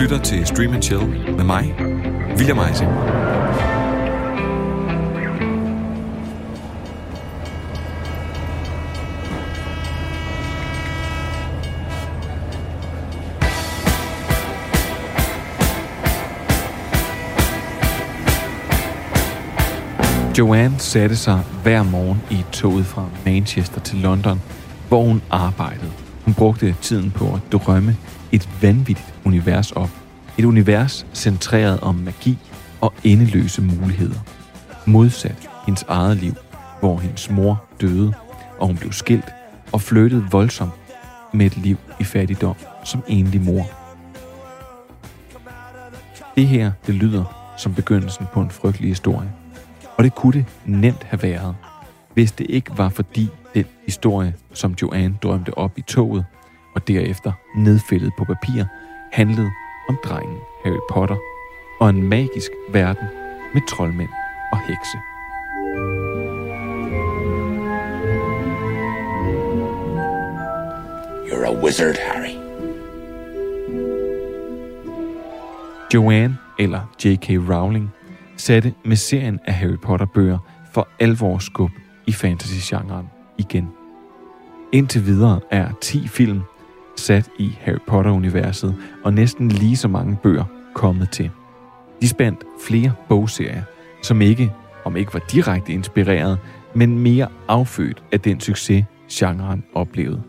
lytter til Stream and Chill med mig, William Eising. Joanne satte sig hver morgen i toget fra Manchester til London, hvor hun arbejdede. Hun brugte tiden på at drømme et vanvittigt univers op. Et univers centreret om magi og endeløse muligheder. Modsat hendes eget liv, hvor hendes mor døde, og hun blev skilt og flyttede voldsomt med et liv i fattigdom som enlig mor. Det her, det lyder som begyndelsen på en frygtelig historie. Og det kunne det nemt have været, hvis det ikke var fordi den historie, som Joanne drømte op i toget, og derefter nedfældet på papir, handlede om drengen Harry Potter og en magisk verden med troldmænd og hekse. You're a wizard, Harry. Joanne, eller J.K. Rowling, satte med serien af Harry Potter-bøger for alvor skub i fantasy-genren igen. Indtil videre er 10 film sat i Harry Potter-universet, og næsten lige så mange bøger kommet til. De spændt flere bogserier, som ikke, om ikke var direkte inspireret, men mere affødt af den succes, genren oplevede.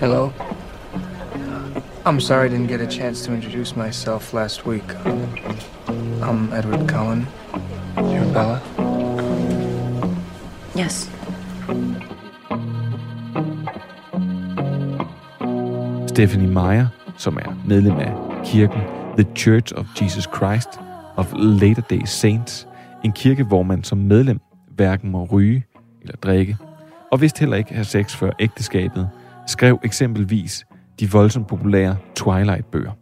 Hello. I'm sorry I didn't get a chance to introduce myself last week. I'm Edward Cullen. You're Bella? Yes. Stephanie Meyer, som er medlem af kirken The Church of Jesus Christ of Latter-day Saints, en kirke, hvor man som medlem hverken må ryge eller drikke, og vist heller ikke have sex før ægteskabet, skrev eksempelvis de voldsomt populære Twilight-bøger.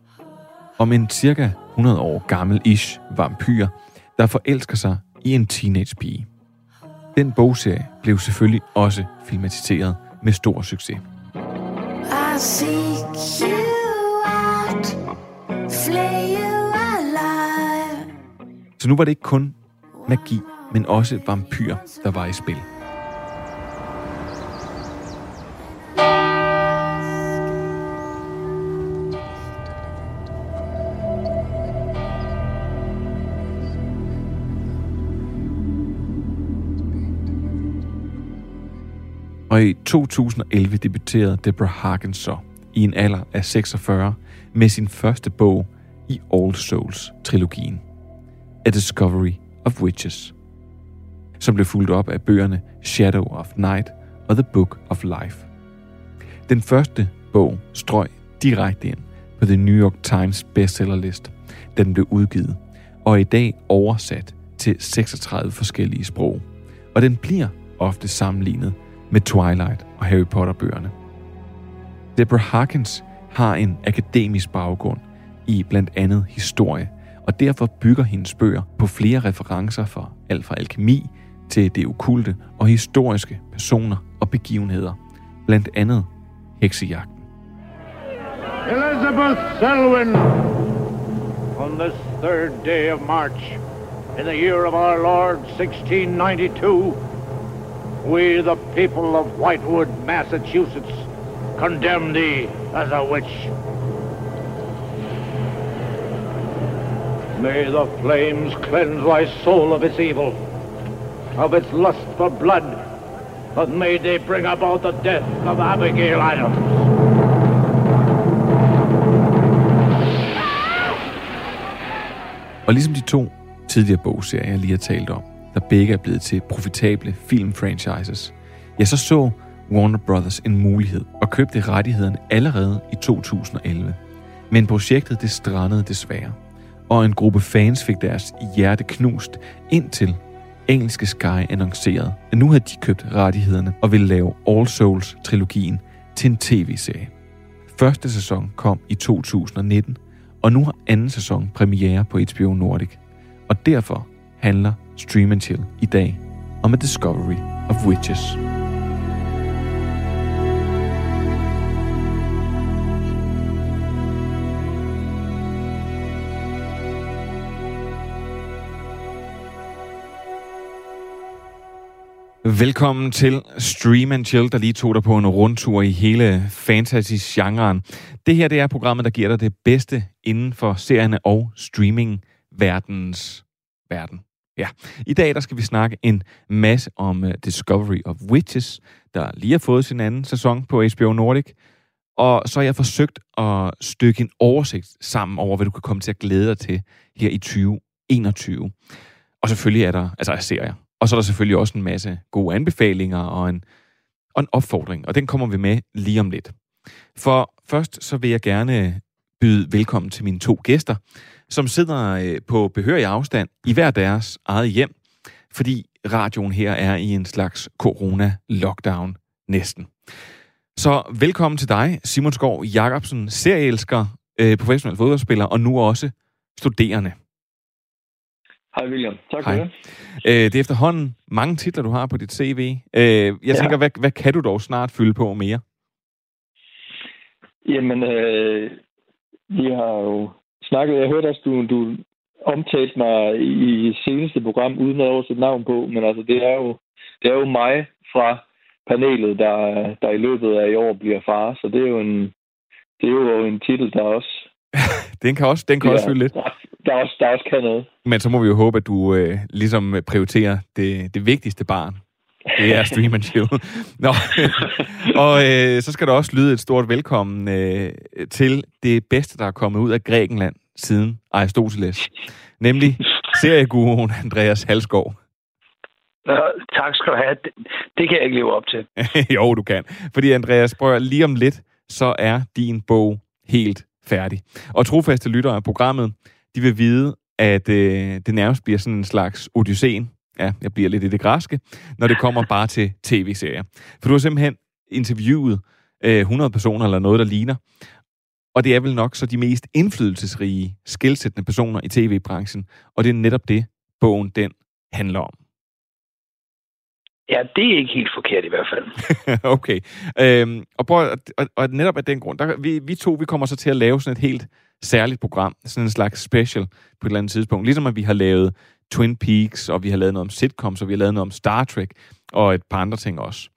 Om en cirka 100 år gammel ish vampyr, der forelsker sig i en teenage-pige. Den bogserie blev selvfølgelig også filmatiseret med stor succes. Seek you out, flay you alive. Så nu var det ikke kun magi, men også vampyr, der var i spil. Og i 2011 debuterede Deborah Harkins så i en alder af 46 med sin første bog i All Souls-trilogien. A Discovery of Witches, som blev fulgt op af bøgerne Shadow of Night og The Book of Life. Den første bog strøg direkte ind på The New York Times bestsellerlist, da den blev udgivet, og er i dag oversat til 36 forskellige sprog. Og den bliver ofte sammenlignet med Twilight og Harry Potter-bøgerne. Deborah Harkins har en akademisk baggrund i blandt andet historie, og derfor bygger hendes bøger på flere referencer fra alt fra alkemi til det okulte og historiske personer og begivenheder, blandt andet heksejagten. Elizabeth Selwyn, on this third day of March, in the year of our Lord 1692, we, the people of Whitewood, Massachusetts, condemn thee as a witch. May the flames cleanse thy soul of its evil, of its lust for blood, but may they bring about the death of Abigail Adams. Og ligesom de to tidligere bogserier, jeg lige har talt om, der begge er blevet til profitable filmfranchises, ja, så så Warner Brothers en mulighed og købte rettighederne allerede i 2011. Men projektet det strandede desværre, og en gruppe fans fik deres hjerte knust, indtil engelske Sky annoncerede, at nu havde de købt rettighederne og ville lave All Souls-trilogien til en tv-serie. Første sæson kom i 2019, og nu har anden sæson premiere på HBO Nordic. Og derfor handler Stream and Chill i dag om A Discovery of Witches. Velkommen til Stream and Chill, der lige tog dig på en rundtur i hele fantasy-genren. Det her det er programmet, der giver dig det bedste inden for serierne og streaming-verdens verden. Ja, i dag der skal vi snakke en masse om uh, Discovery of Witches, der lige har fået sin anden sæson på HBO Nordic. Og så har jeg forsøgt at stykke en oversigt sammen over, hvad du kan komme til at glæde dig til her i 2021. Og selvfølgelig er der, altså serier, og så er der selvfølgelig også en masse gode anbefalinger og en, og en opfordring, og den kommer vi med lige om lidt. For først så vil jeg gerne byde velkommen til mine to gæster, som sidder øh, på behørig afstand i hver deres eget hjem, fordi radioen her er i en slags corona-lockdown næsten. Så velkommen til dig, Simon Skov Jacobsen, serieelsker, øh, professionel fodboldspiller og nu også studerende. Hej William, tak Hej. for det. Øh, det er efterhånden mange titler, du har på dit CV. Øh, jeg Ja. tænker, hvad, hvad kan du dog snart fylde på mere? Jamen, øh, vi har jo snakket, jeg hørte også, du, du omtalte mig i seneste program, uden at oversætte navn på, men altså, det er jo, det er jo mig fra panelet, der, der i løbet af i år bliver far, så det er jo en, det er jo en titel, der også, Den kan også, den kan ja. også fylde lidt. der, der, også, der også kan noget. Men så må vi jo håbe, at du øh, ligesom prioriterer det, det vigtigste barn. Det er Stream and Chill. Nå. og øh, så skal der også lyde et stort velkommen øh, til det bedste, der er kommet ud af Grækenland siden Aristoteles. Nemlig serieguruen Andreas Halskov. Ja, tak skal du have. Det, det kan jeg ikke leve op til. jo, du kan. Fordi Andreas, prøv lige om lidt, så er din bog helt færdig. Og trofaste lyttere af programmet, de vil vide, at øh, det nærmest bliver sådan en slags odysseen. Ja, jeg bliver lidt i det græske, når det kommer bare til tv-serier. For du har simpelthen interviewet øh, 100 personer eller noget, der ligner. Og det er vel nok så de mest indflydelsesrige, skilsættende personer i tv-branchen. Og det er netop det, bogen den handler om. Ja, det er ikke helt forkert i hvert fald. okay. Øhm, og, prøv, og, og netop af den grund, der, vi, vi to vi kommer så til at lave sådan et helt særligt program, sådan en slags special på et eller andet tidspunkt. Ligesom at vi har lavet Twin Peaks, og vi har lavet noget om sitcoms, og vi har lavet noget om Star Trek, og et par andre ting også.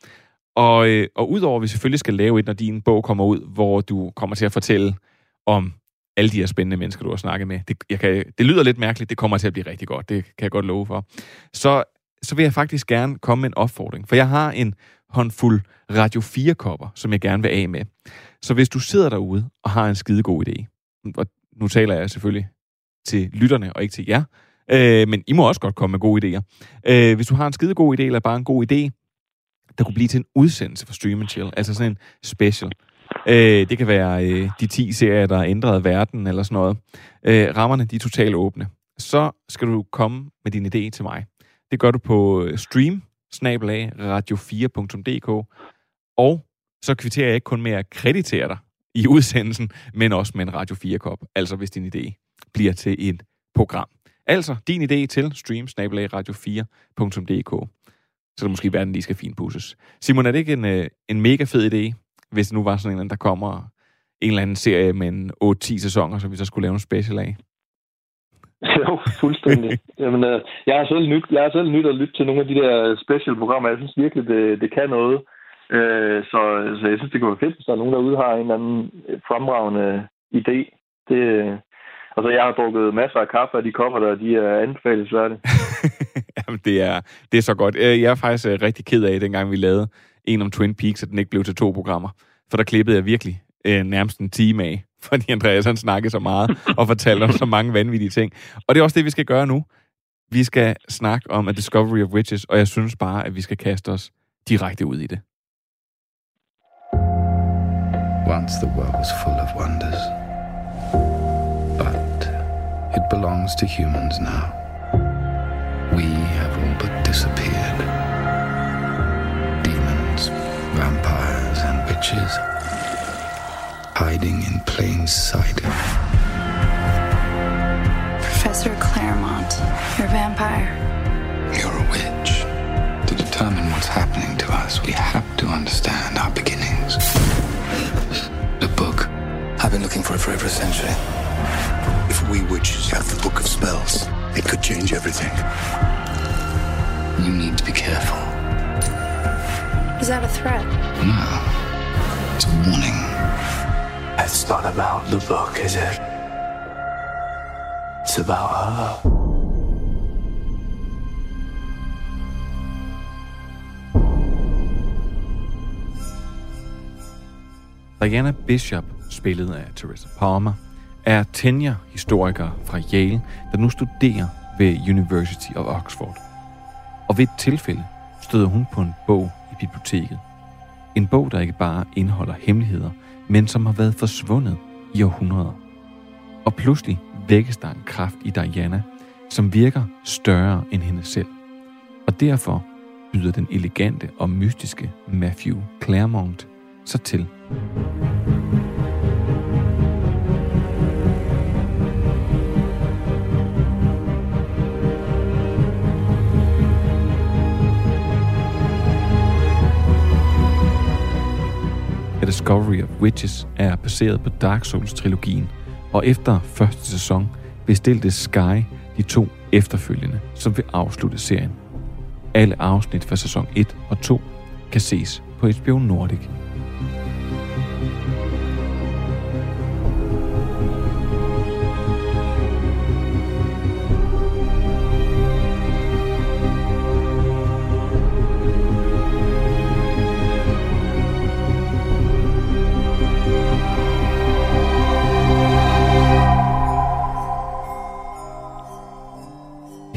Og, øh, og udover at vi selvfølgelig skal lave et, når din bog kommer ud, hvor du kommer til at fortælle om alle de her spændende mennesker, du har snakket med. Det, jeg kan, det lyder lidt mærkeligt, det kommer til at blive rigtig godt, det kan jeg godt love for. Så, så vil jeg faktisk gerne komme med en opfordring, for jeg har en håndfuld Radio 4-kopper, som jeg gerne vil af med. Så hvis du sidder derude og har en skide god idé, og nu taler jeg selvfølgelig til lytterne og ikke til jer, øh, men I må også godt komme med gode idéer. Øh, hvis du har en skide god idé, eller bare en god idé, der kunne blive til en udsendelse for Stream Chill, altså sådan en special. Øh, det kan være øh, de 10 serier, der har ændret verden, eller sådan noget. Øh, rammerne, de er totalt åbne. Så skal du komme med din idé til mig. Det gør du på øh, stream, radio4.dk, og så kvitterer jeg ikke kun med at kreditere dig i udsendelsen, men også med en Radio 4-kop, altså hvis din idé bliver til et program. Altså, din idé til stream, radio4.dk. Så det måske verden lige skal finpusses. Simon, er det ikke en, øh, en mega fed idé, hvis det nu var sådan en, eller anden, der kommer en eller anden serie med en 8-10 sæsoner, som vi så skulle lave en special af? Jo, fuldstændig. Jamen, øh, jeg har selv nyt, jeg har selv nyt at lytte til nogle af de der øh, special-programmer. Jeg synes virkelig, det, det kan noget. Øh, så, så jeg synes, det kunne være fedt, hvis der er nogen derude har en eller anden fremragende idé. Det, altså, jeg har drukket masser af kaffe af de kopper, der de er anbefalesværdige. Jamen, det er, det er så godt. Øh, Jeg er faktisk øh, rigtig ked af, dengang vi lavede en om Twin Peaks, at den ikke blev til to programmer. For der klippede jeg virkelig øh, nærmest en time af, fordi Andreas han snakkede så meget og fortalte om så mange vanvittige ting. Og det er også det, vi skal gøre nu. Vi skal snakke om A Discovery of Witches, og jeg synes bare, at vi skal kaste os direkte ud i det. Once the world was full of wonders. It belongs to humans now. We have all but disappeared. Demons, vampires, and witches hiding in plain sight. Professor Claremont, you're a vampire. You're a witch. To determine what's happening to us, we have to understand our beginnings. The book. I've been looking for it for over a century. If we witches have the book of spells, it could change everything. You need to be careful. Is that a threat? No. It's a warning. It's not about the book, is it? It's about her. Diana Bishop, spillet af Teresa Palmer, er tenure-historiker fra Yale, der nu studerer ved University of Oxford. Og ved et tilfælde støder hun på en bog i biblioteket. En bog, der ikke bare indeholder hemmeligheder, men som har været forsvundet i århundreder. Og pludselig vækkes der en kraft i Diana, som virker større end hende selv. Og derfor byder den elegante og mystiske Matthew Claremont sig til. Discovery of Witches er baseret på Dark Souls-trilogien, og efter første sæson bestilte Sky de to efterfølgende, som vil afslutte serien. Alle afsnit fra sæson 1 og 2 kan ses på HBO Nordic.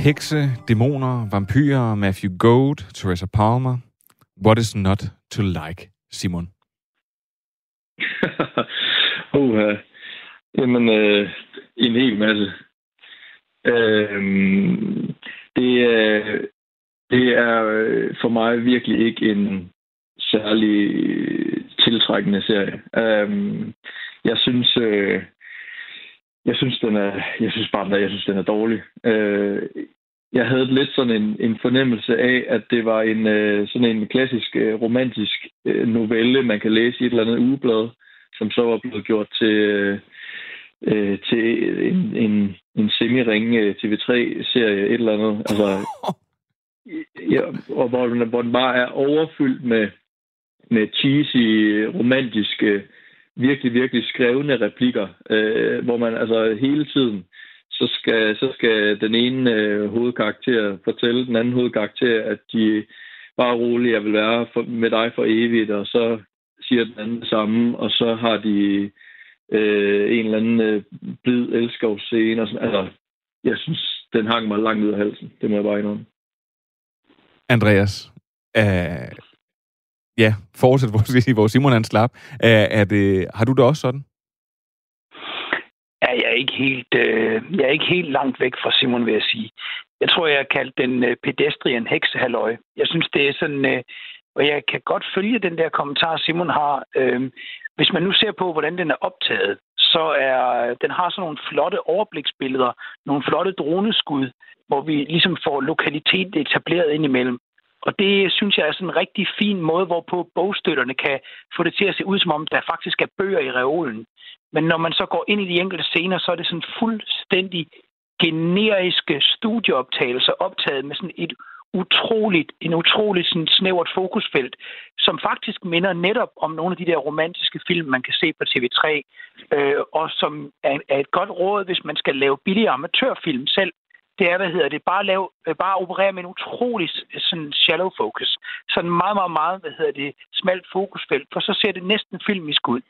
Hekse, dæmoner, vampyrer, Matthew Gold, Teresa Palmer. What is not to like, Simon? uh, jamen, øh, en hel masse. Øhm, øh, det, er, det er for mig virkelig ikke en særlig tiltrækkende serie. Øh, jeg synes, øh, jeg synes, den er, jeg synes bare, jeg synes, den er dårlig. Øh, jeg havde lidt sådan en, en fornemmelse af, at det var en øh, sådan en klassisk øh, romantisk øh, novelle, man kan læse i et eller andet ugeblad, som så var blevet gjort til, øh, til en, en, en semi-ring TV3-serie, et eller andet. Altså, ja, og hvor, den, hvor den bare er overfyldt med, med cheesy, romantiske, virkelig, virkelig skrevne replikker, øh, hvor man altså hele tiden så skal, så skal den ene øh, hovedkarakter fortælle den anden hovedkarakter, at de bare roligt, jeg vil være for, med dig for evigt, og så siger den anden det samme, og så har de øh, en eller anden øh, blid elskovsscene. Og sådan. Altså, jeg synes, den hang mig langt ud af halsen. Det må jeg bare indrømme. Andreas, øh, ja, fortsæt, hvor, Simon han slap. Øh, er det, har du det også sådan? Jeg er ikke helt, øh, jeg er ikke helt langt væk fra Simon, vil jeg sige. Jeg tror, jeg har kaldt den øh, pedestrian heksehaløje. Jeg synes, det er sådan... Øh, og jeg kan godt følge den der kommentar, Simon har. Øh, hvis man nu ser på, hvordan den er optaget, så er den har sådan nogle flotte overbliksbilleder, nogle flotte droneskud, hvor vi ligesom får lokalitet etableret indimellem. Og det synes jeg er sådan en rigtig fin måde, hvorpå bogstøtterne kan få det til at se ud, som om der faktisk er bøger i reolen. Men når man så går ind i de enkelte scener, så er det sådan fuldstændig generiske studieoptagelser optaget med sådan et utroligt, en utroligt sådan snævert fokusfelt, som faktisk minder netop om nogle af de der romantiske film, man kan se på TV3, øh, og som er, er et godt råd, hvis man skal lave billige amatørfilm selv, det er, hvad hedder det, bare, lav, øh, bare operere med en utrolig øh, sådan shallow focus. Sådan meget, meget, meget, hvad hedder det, smalt fokusfelt, for så ser det næsten filmisk ud.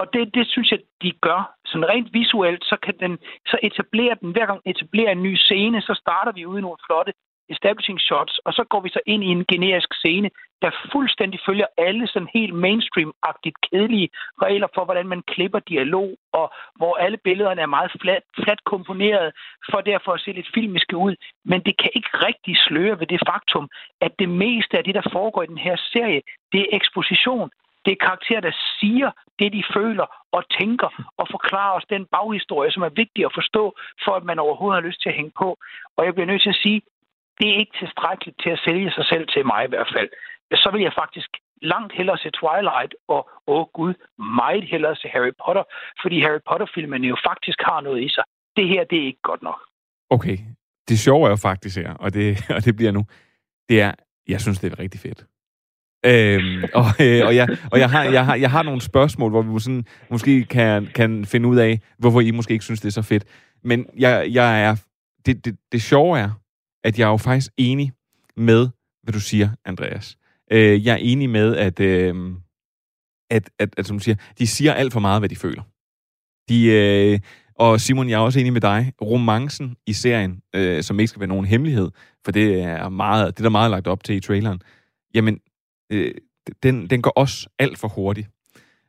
Og det, det synes jeg, de gør. Sådan rent visuelt, så kan den, så etablere den, hver gang etablerer en ny scene, så starter vi ude i nogle flotte establishing shots, og så går vi så ind i en generisk scene, der fuldstændig følger alle sådan helt mainstream-agtigt kedelige regler for, hvordan man klipper dialog, og hvor alle billederne er meget flat, flat komponeret, for derfor at se lidt filmiske ud. Men det kan ikke rigtig sløre ved det faktum, at det meste af det, der foregår i den her serie, det er eksposition. Det er karakterer, der siger det, de føler og tænker, og forklarer os den baghistorie, som er vigtig at forstå, for at man overhovedet har lyst til at hænge på. Og jeg bliver nødt til at sige, det er ikke tilstrækkeligt til at sælge sig selv til mig i hvert fald. Så vil jeg faktisk langt hellere se Twilight, og åh gud, meget hellere se Harry Potter, fordi Harry Potter-filmene jo faktisk har noget i sig. Det her, det er ikke godt nok. Okay, det sjove er jo faktisk her, og det, og det bliver nu, det er, jeg synes, det er rigtig fedt. Øhm, og, øh, og, jeg, og jeg, har, jeg, har, jeg har nogle spørgsmål, hvor vi sådan, måske kan, kan finde ud af, hvorfor I måske ikke synes, det er så fedt. Men jeg, jeg er, det, det, det sjove er, at jeg er jo faktisk enig med, hvad du siger, Andreas. Øh, jeg er enig med, at, øh, at, at, at, som du siger, de siger alt for meget, hvad de føler. De, øh, og Simon, jeg er også enig med dig. Romancen i serien, øh, som ikke skal være nogen hemmelighed, for det er meget, det er der meget lagt op til i traileren, jamen, øh, den, den går også alt for hurtigt.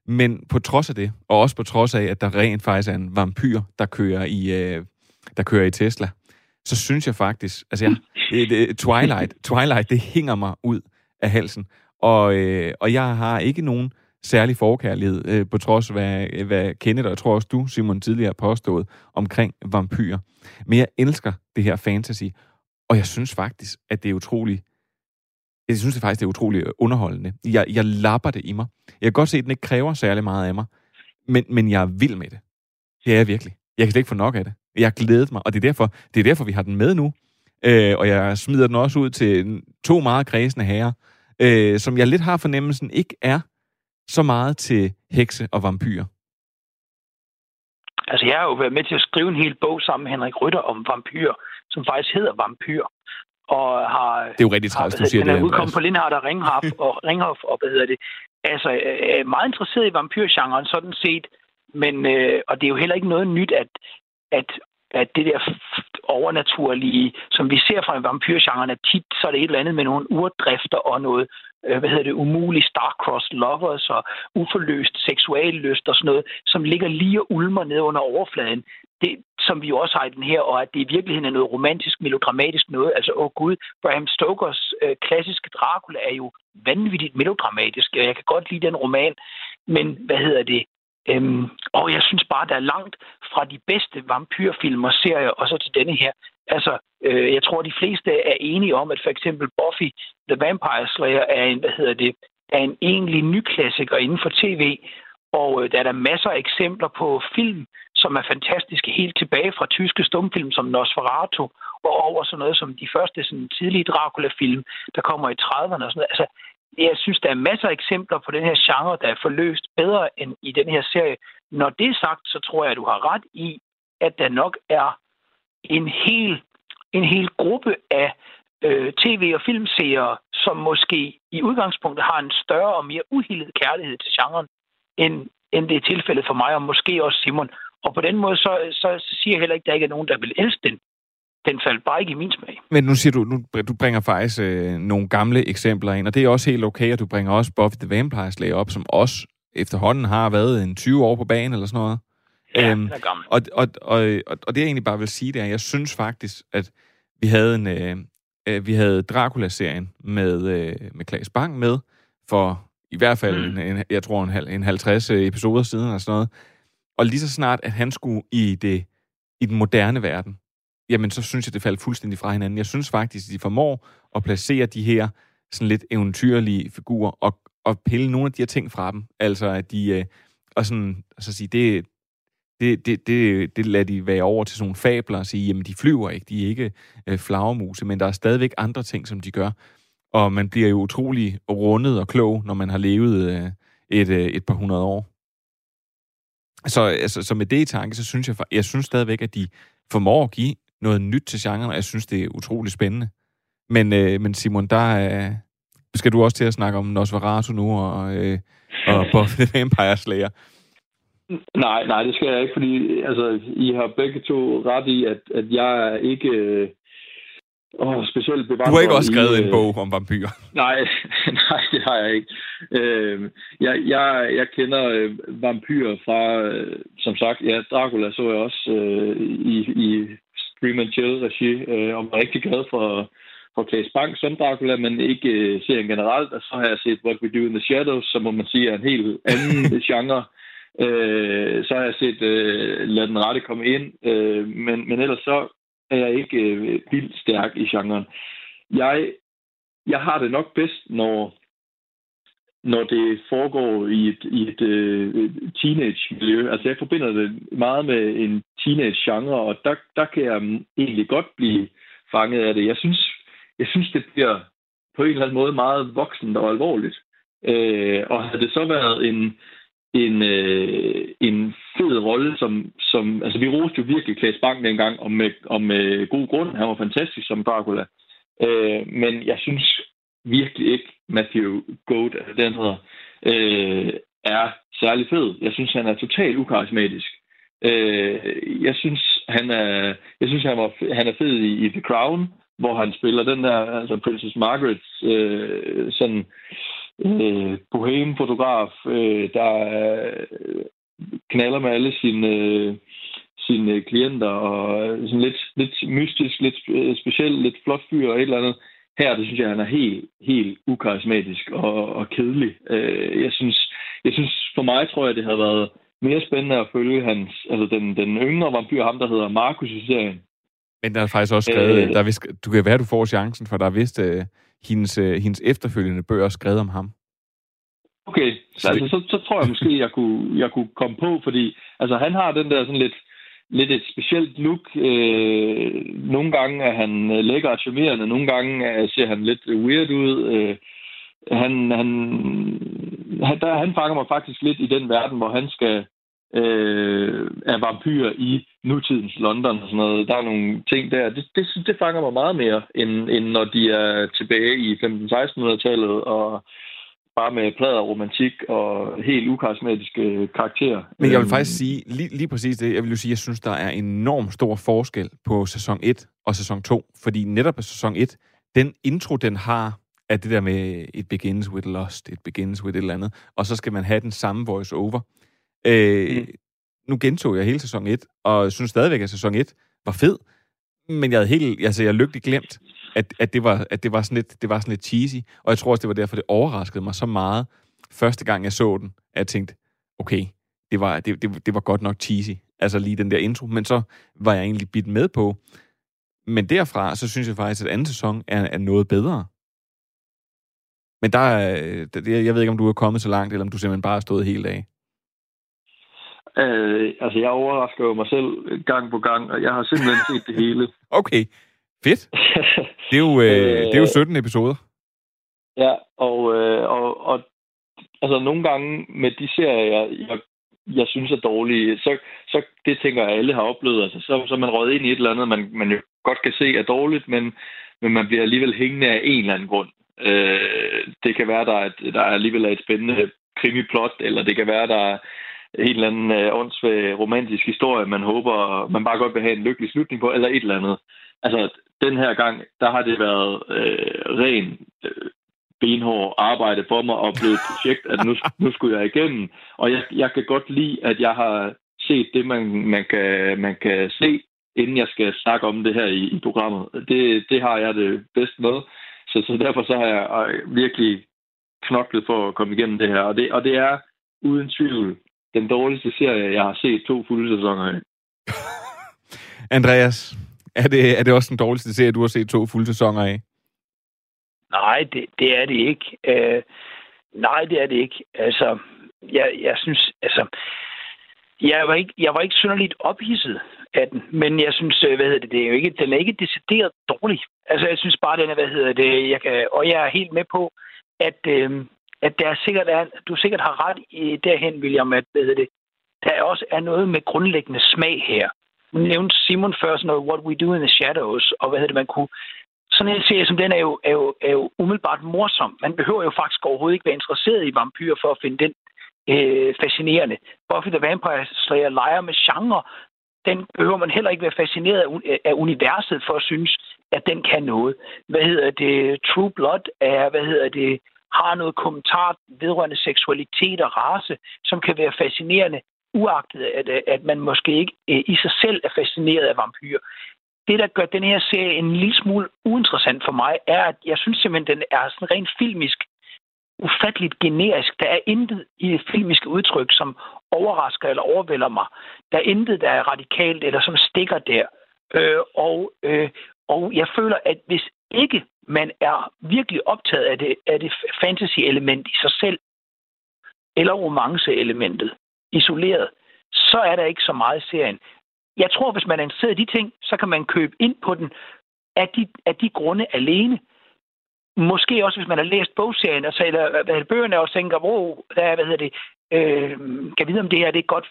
Men på trods af det, og også på trods af, at der rent faktisk er en vampyr, der kører i, øh, der kører i Tesla, så synes jeg faktisk, altså jeg, det, det, Twilight, Twilight, det hænger mig ud af halsen. Og, øh, og jeg har ikke nogen særlig forkærlighed, øh, på trods af, hvad, hvad Kenneth, og jeg tror også du, Simon, tidligere har påstået omkring vampyrer. Men jeg elsker det her fantasy, og jeg synes faktisk, at det er utroligt jeg synes det faktisk, det er utroligt øh, underholdende. Jeg, jeg lapper det i mig. Jeg kan godt se, at den ikke kræver særlig meget af mig, men, men jeg er vild med det. Det er jeg virkelig. Jeg kan slet ikke få nok af det. Jeg glædet mig, og det er derfor, det er derfor vi har den med nu. Øh, og jeg smider den også ud til to meget kredsende herrer, øh, som jeg lidt har fornemmelsen ikke er så meget til hekse og vampyrer. Altså, jeg har jo været med til at skrive en hel bog sammen med Henrik Rytter om vampyr, som faktisk hedder Vampyr. Og har, det er jo rigtig træls, du siger det. Den er udkommet på Lindhardt og Ringhof, og, Ringhof og hvad hedder det. Altså, er meget interesseret i vampyrgenren sådan set, men, øh, og det er jo heller ikke noget nyt, at, at at det der overnaturlige, som vi ser fra en vampyrgenre, er tit så er det et eller andet med nogle urdrifter og noget, øh, hvad hedder det, umulige star-crossed lovers og uforløst seksuallyst og sådan noget, som ligger lige og ulmer ned under overfladen. Det, som vi også har i den her, og at det i virkeligheden er noget romantisk, melodramatisk noget. Altså, åh oh gud, Bram Stokers øh, klassiske Dracula er jo vanvittigt melodramatisk, og jeg kan godt lide den roman, men hvad hedder det, Øhm, og jeg synes bare, der er langt fra de bedste vampyrfilm og serier, og så til denne her. Altså, øh, jeg tror, de fleste er enige om, at for eksempel Buffy The Vampire Slayer er en, hvad hedder det, er en egentlig ny klassiker inden for tv, og øh, der er der masser af eksempler på film, som er fantastiske helt tilbage fra tyske stumfilm som Nosferatu, og over sådan noget som de første sådan, tidlige Dracula-film, der kommer i 30'erne og sådan noget. Altså, jeg synes, der er masser af eksempler på den her genre, der er forløst bedre end i den her serie. Når det er sagt, så tror jeg, at du har ret i, at der nok er en hel, en hel gruppe af øh, tv- og filmseere, som måske i udgangspunktet har en større og mere uhildet kærlighed til genren, end, end det er tilfældet for mig, og måske også Simon. Og på den måde, så, så, siger jeg heller ikke, at der ikke er nogen, der vil elske den den faldt bare ikke i min smag. Men nu siger du, nu, du bringer faktisk øh, nogle gamle eksempler ind, og det er også helt okay, at du bringer også Buffy the Vampire Slayer op, som også efterhånden har været en 20 år på banen eller sådan noget. Ja, øhm, er gammel. Og, og, og, og, og det jeg egentlig bare vil sige, det er, at jeg synes faktisk, at vi havde en øh, øh, vi havde Dracula-serien med, øh, med Klaas Bang med, for i hvert fald, mm. en, en, jeg tror, en, en 50 episoder siden eller sådan noget. Og lige så snart, at han skulle i, det, i den moderne verden, jamen så synes jeg, det faldt fuldstændig fra hinanden. Jeg synes faktisk, at de formår at placere de her sådan lidt eventyrlige figurer og, og pille nogle af de her ting fra dem. Altså, at de... Øh, og sådan, så sige, det, det, det, det, det lader de være over til sådan nogle fabler og sige, jamen de flyver ikke, de er ikke øh, flagermuse, men der er stadigvæk andre ting, som de gør. Og man bliver jo utrolig rundet og klog, når man har levet øh, et, øh, et par hundrede år. Så, altså, så med det i tanke, så synes jeg, jeg synes stadigvæk, at de formår at give noget nyt til genren, og jeg synes, det er utrolig spændende. Men, øh, men Simon, der øh, skal du også til at snakke om Nosferatu nu, og, øh, og Buffy the Vampire Slayer. Nej, nej, det skal jeg ikke, fordi altså, I har begge to ret i, at, at jeg er ikke... Øh, Oh, specielt Du har ikke også skrevet i, en bog om vampyrer? Nej, nej, det har jeg ikke. Øh, jeg, jeg, jeg kender øh, vampyrer fra, øh, som sagt, ja, Dracula så jeg også øh, i, i Scream and Chill-regi, øh, og er rigtig glad for, for Claes Bang som Dracula, men ikke øh, serien generelt. Og så har jeg set What We Do in the Shadows, som må man sige er en helt anden genre. Øh, så har jeg set øh, Lad den rette komme ind, øh, men, men ellers så er jeg ikke øh, vildt stærk i genren. Jeg, jeg har det nok bedst, når når det foregår i et, i et øh, teenage-miljø. Altså, jeg forbinder det meget med en teenage-genre, og der, der kan jeg egentlig godt blive fanget af det. Jeg synes, jeg synes det bliver på en eller anden måde meget voksent og alvorligt. Øh, og havde det så været en, en, øh, en fed rolle, som, som... Altså, vi roste jo virkelig Klaas Bang dengang, og med, og med god grund. Han var fantastisk som Dracula. Øh, men jeg synes virkelig ikke, Matthew Goat, eller den hedder, øh, er særlig fed. Jeg synes, han er totalt ukarismatisk. Øh, jeg synes, han er, jeg synes, han, var, han er fed i, i The Crown, hvor han spiller den der, altså Princess Margaret's øh, sådan øh, boheme-fotograf, øh, der øh, knaller med alle sine, øh, sine klienter, og sådan lidt, lidt mystisk, lidt øh, speciel, lidt flot fyr og et eller andet. Her, det synes jeg, han er helt, helt ukarismatisk og, og kedelig. Øh, jeg synes, jeg synes, for mig tror jeg, det havde været mere spændende at følge hans, altså den, den yngre vampyr, ham der hedder Markus i serien. Men der er faktisk også skrevet, øh, der er vist, du kan være, du får chancen, for der er vist uh, hendes, uh, hendes efterfølgende bøger skrevet om ham. Okay, så, altså, så, så tror jeg måske, jeg kunne, jeg kunne komme på, fordi altså, han har den der sådan lidt, lidt et specielt look. Øh, nogle gange er han lækker og charmerende, nogle gange ser han lidt weird ud. Øh, han, han, han, der, han fanger mig faktisk lidt i den verden, hvor han skal øh, er vampyr i nutidens London og sådan noget. Der er nogle ting der. Det, det, det fanger mig meget mere, end, end når de er tilbage i 15-1600-tallet og bare med plader romantik og helt ukarismatiske karakterer. Men jeg vil faktisk sige lige, lige præcis det. Jeg vil jo sige, at jeg synes, der er enormt stor forskel på sæson 1 og sæson 2. Fordi netop på sæson 1, den intro, den har, er det der med it begins with lust, it begins with et eller andet, og så skal man have den samme voice over. Øh, mm. Nu gentog jeg hele sæson 1, og synes stadigvæk, at sæson 1 var fed, men jeg havde helt, altså jeg lykkeligt glemt, at, at, det var, at det, var sådan lidt, det var sådan lidt cheesy, og jeg tror også, det var derfor, det overraskede mig så meget, første gang jeg så den, at jeg tænkte, okay, det var, det, det, det var godt nok cheesy, altså lige den der intro, men så var jeg egentlig bidt med på, men derfra, så synes jeg faktisk, at anden sæson er, er noget bedre. Men der er, jeg ved ikke, om du er kommet så langt, eller om du simpelthen bare har stået helt af. Øh, altså, jeg overrasker jo mig selv gang på gang, og jeg har simpelthen set det hele. Okay, fedt. Det er jo, øh, det er jo 17 episoder. Ja, og, øh, og, og altså, nogle gange med de serier, jeg, jeg, jeg synes er dårlige, så, så det tænker jeg, alle har oplevet. Altså, så, så er man røget ind i et eller andet, man, man jo godt kan se er dårligt, men, men man bliver alligevel hængende af en eller anden grund. Øh, det kan være, der er, der er alligevel et spændende krimiplot, eller det kan være, der er en eller anden øh, åndssvag romantisk historie, man håber, man bare godt vil have en lykkelig slutning på, eller et eller andet. Altså, den her gang, der har det været øh, ren øh, benhård arbejde for mig og blevet et projekt, at nu, nu skulle jeg igennem. Og jeg, jeg kan godt lide, at jeg har set det, man, man, kan, man kan se, inden jeg skal snakke om det her i, i programmet. Det, det har jeg det bedst med. Så, så derfor så har jeg øh, virkelig knoklet for at komme igennem det her. Og det, og det er uden tvivl den dårligste serie, jeg har set to fulde sæsoner af. Andreas, er det, er det også den dårligste serie, du har set to fulde sæsoner af? Nej, det, det er det ikke. Øh, nej, det er det ikke. Altså, jeg, jeg synes, altså, jeg var ikke, jeg var ikke synderligt ophidset af den, men jeg synes, øh, hvad hedder det, det er jo ikke, den er ikke decideret dårlig. Altså, jeg synes bare, den er, hvad hedder det, jeg kan, og jeg er helt med på, at, øh, at der sikkert er, du sikkert har ret i derhen, William, at hvad hedder det, der også er noget med grundlæggende smag her. Nu nævnte Simon før sådan noget, What We Do in the Shadows, og hvad hedder det, man kunne... Sådan en serie som den er jo, er jo, er jo umiddelbart morsom. Man behøver jo faktisk overhovedet ikke være interesseret i vampyrer for at finde den øh, fascinerende. Buffy the Vampire Slayer leger med genre. Den behøver man heller ikke være fascineret af, af universet for at synes, at den kan noget. Hvad hedder det? True Blood er, hvad hedder det? har noget kommentar vedrørende seksualitet og race, som kan være fascinerende, uagtet at, øh, at man måske ikke øh, i sig selv er fascineret af vampyrer. Det, der gør den her serie en lille smule uinteressant for mig, er, at jeg synes simpelthen, den er sådan rent filmisk ufatteligt generisk. Der er intet i det filmiske udtryk, som overrasker eller overvælder mig. Der er intet, der er radikalt eller som stikker der. Øh, og, øh, og jeg føler, at hvis ikke man er virkelig optaget af det, af det fantasy-element i sig selv, eller romance-elementet, isoleret, så er der ikke så meget i serien. Jeg tror, hvis man er interesseret i de ting, så kan man købe ind på den af de, af de grunde alene. måske også, hvis man har læst bogserien, og så, eller hvad hedder, bøgerne, og tænker, wow, der er, hvad hedder det, øh, kan vide, om det her det er godt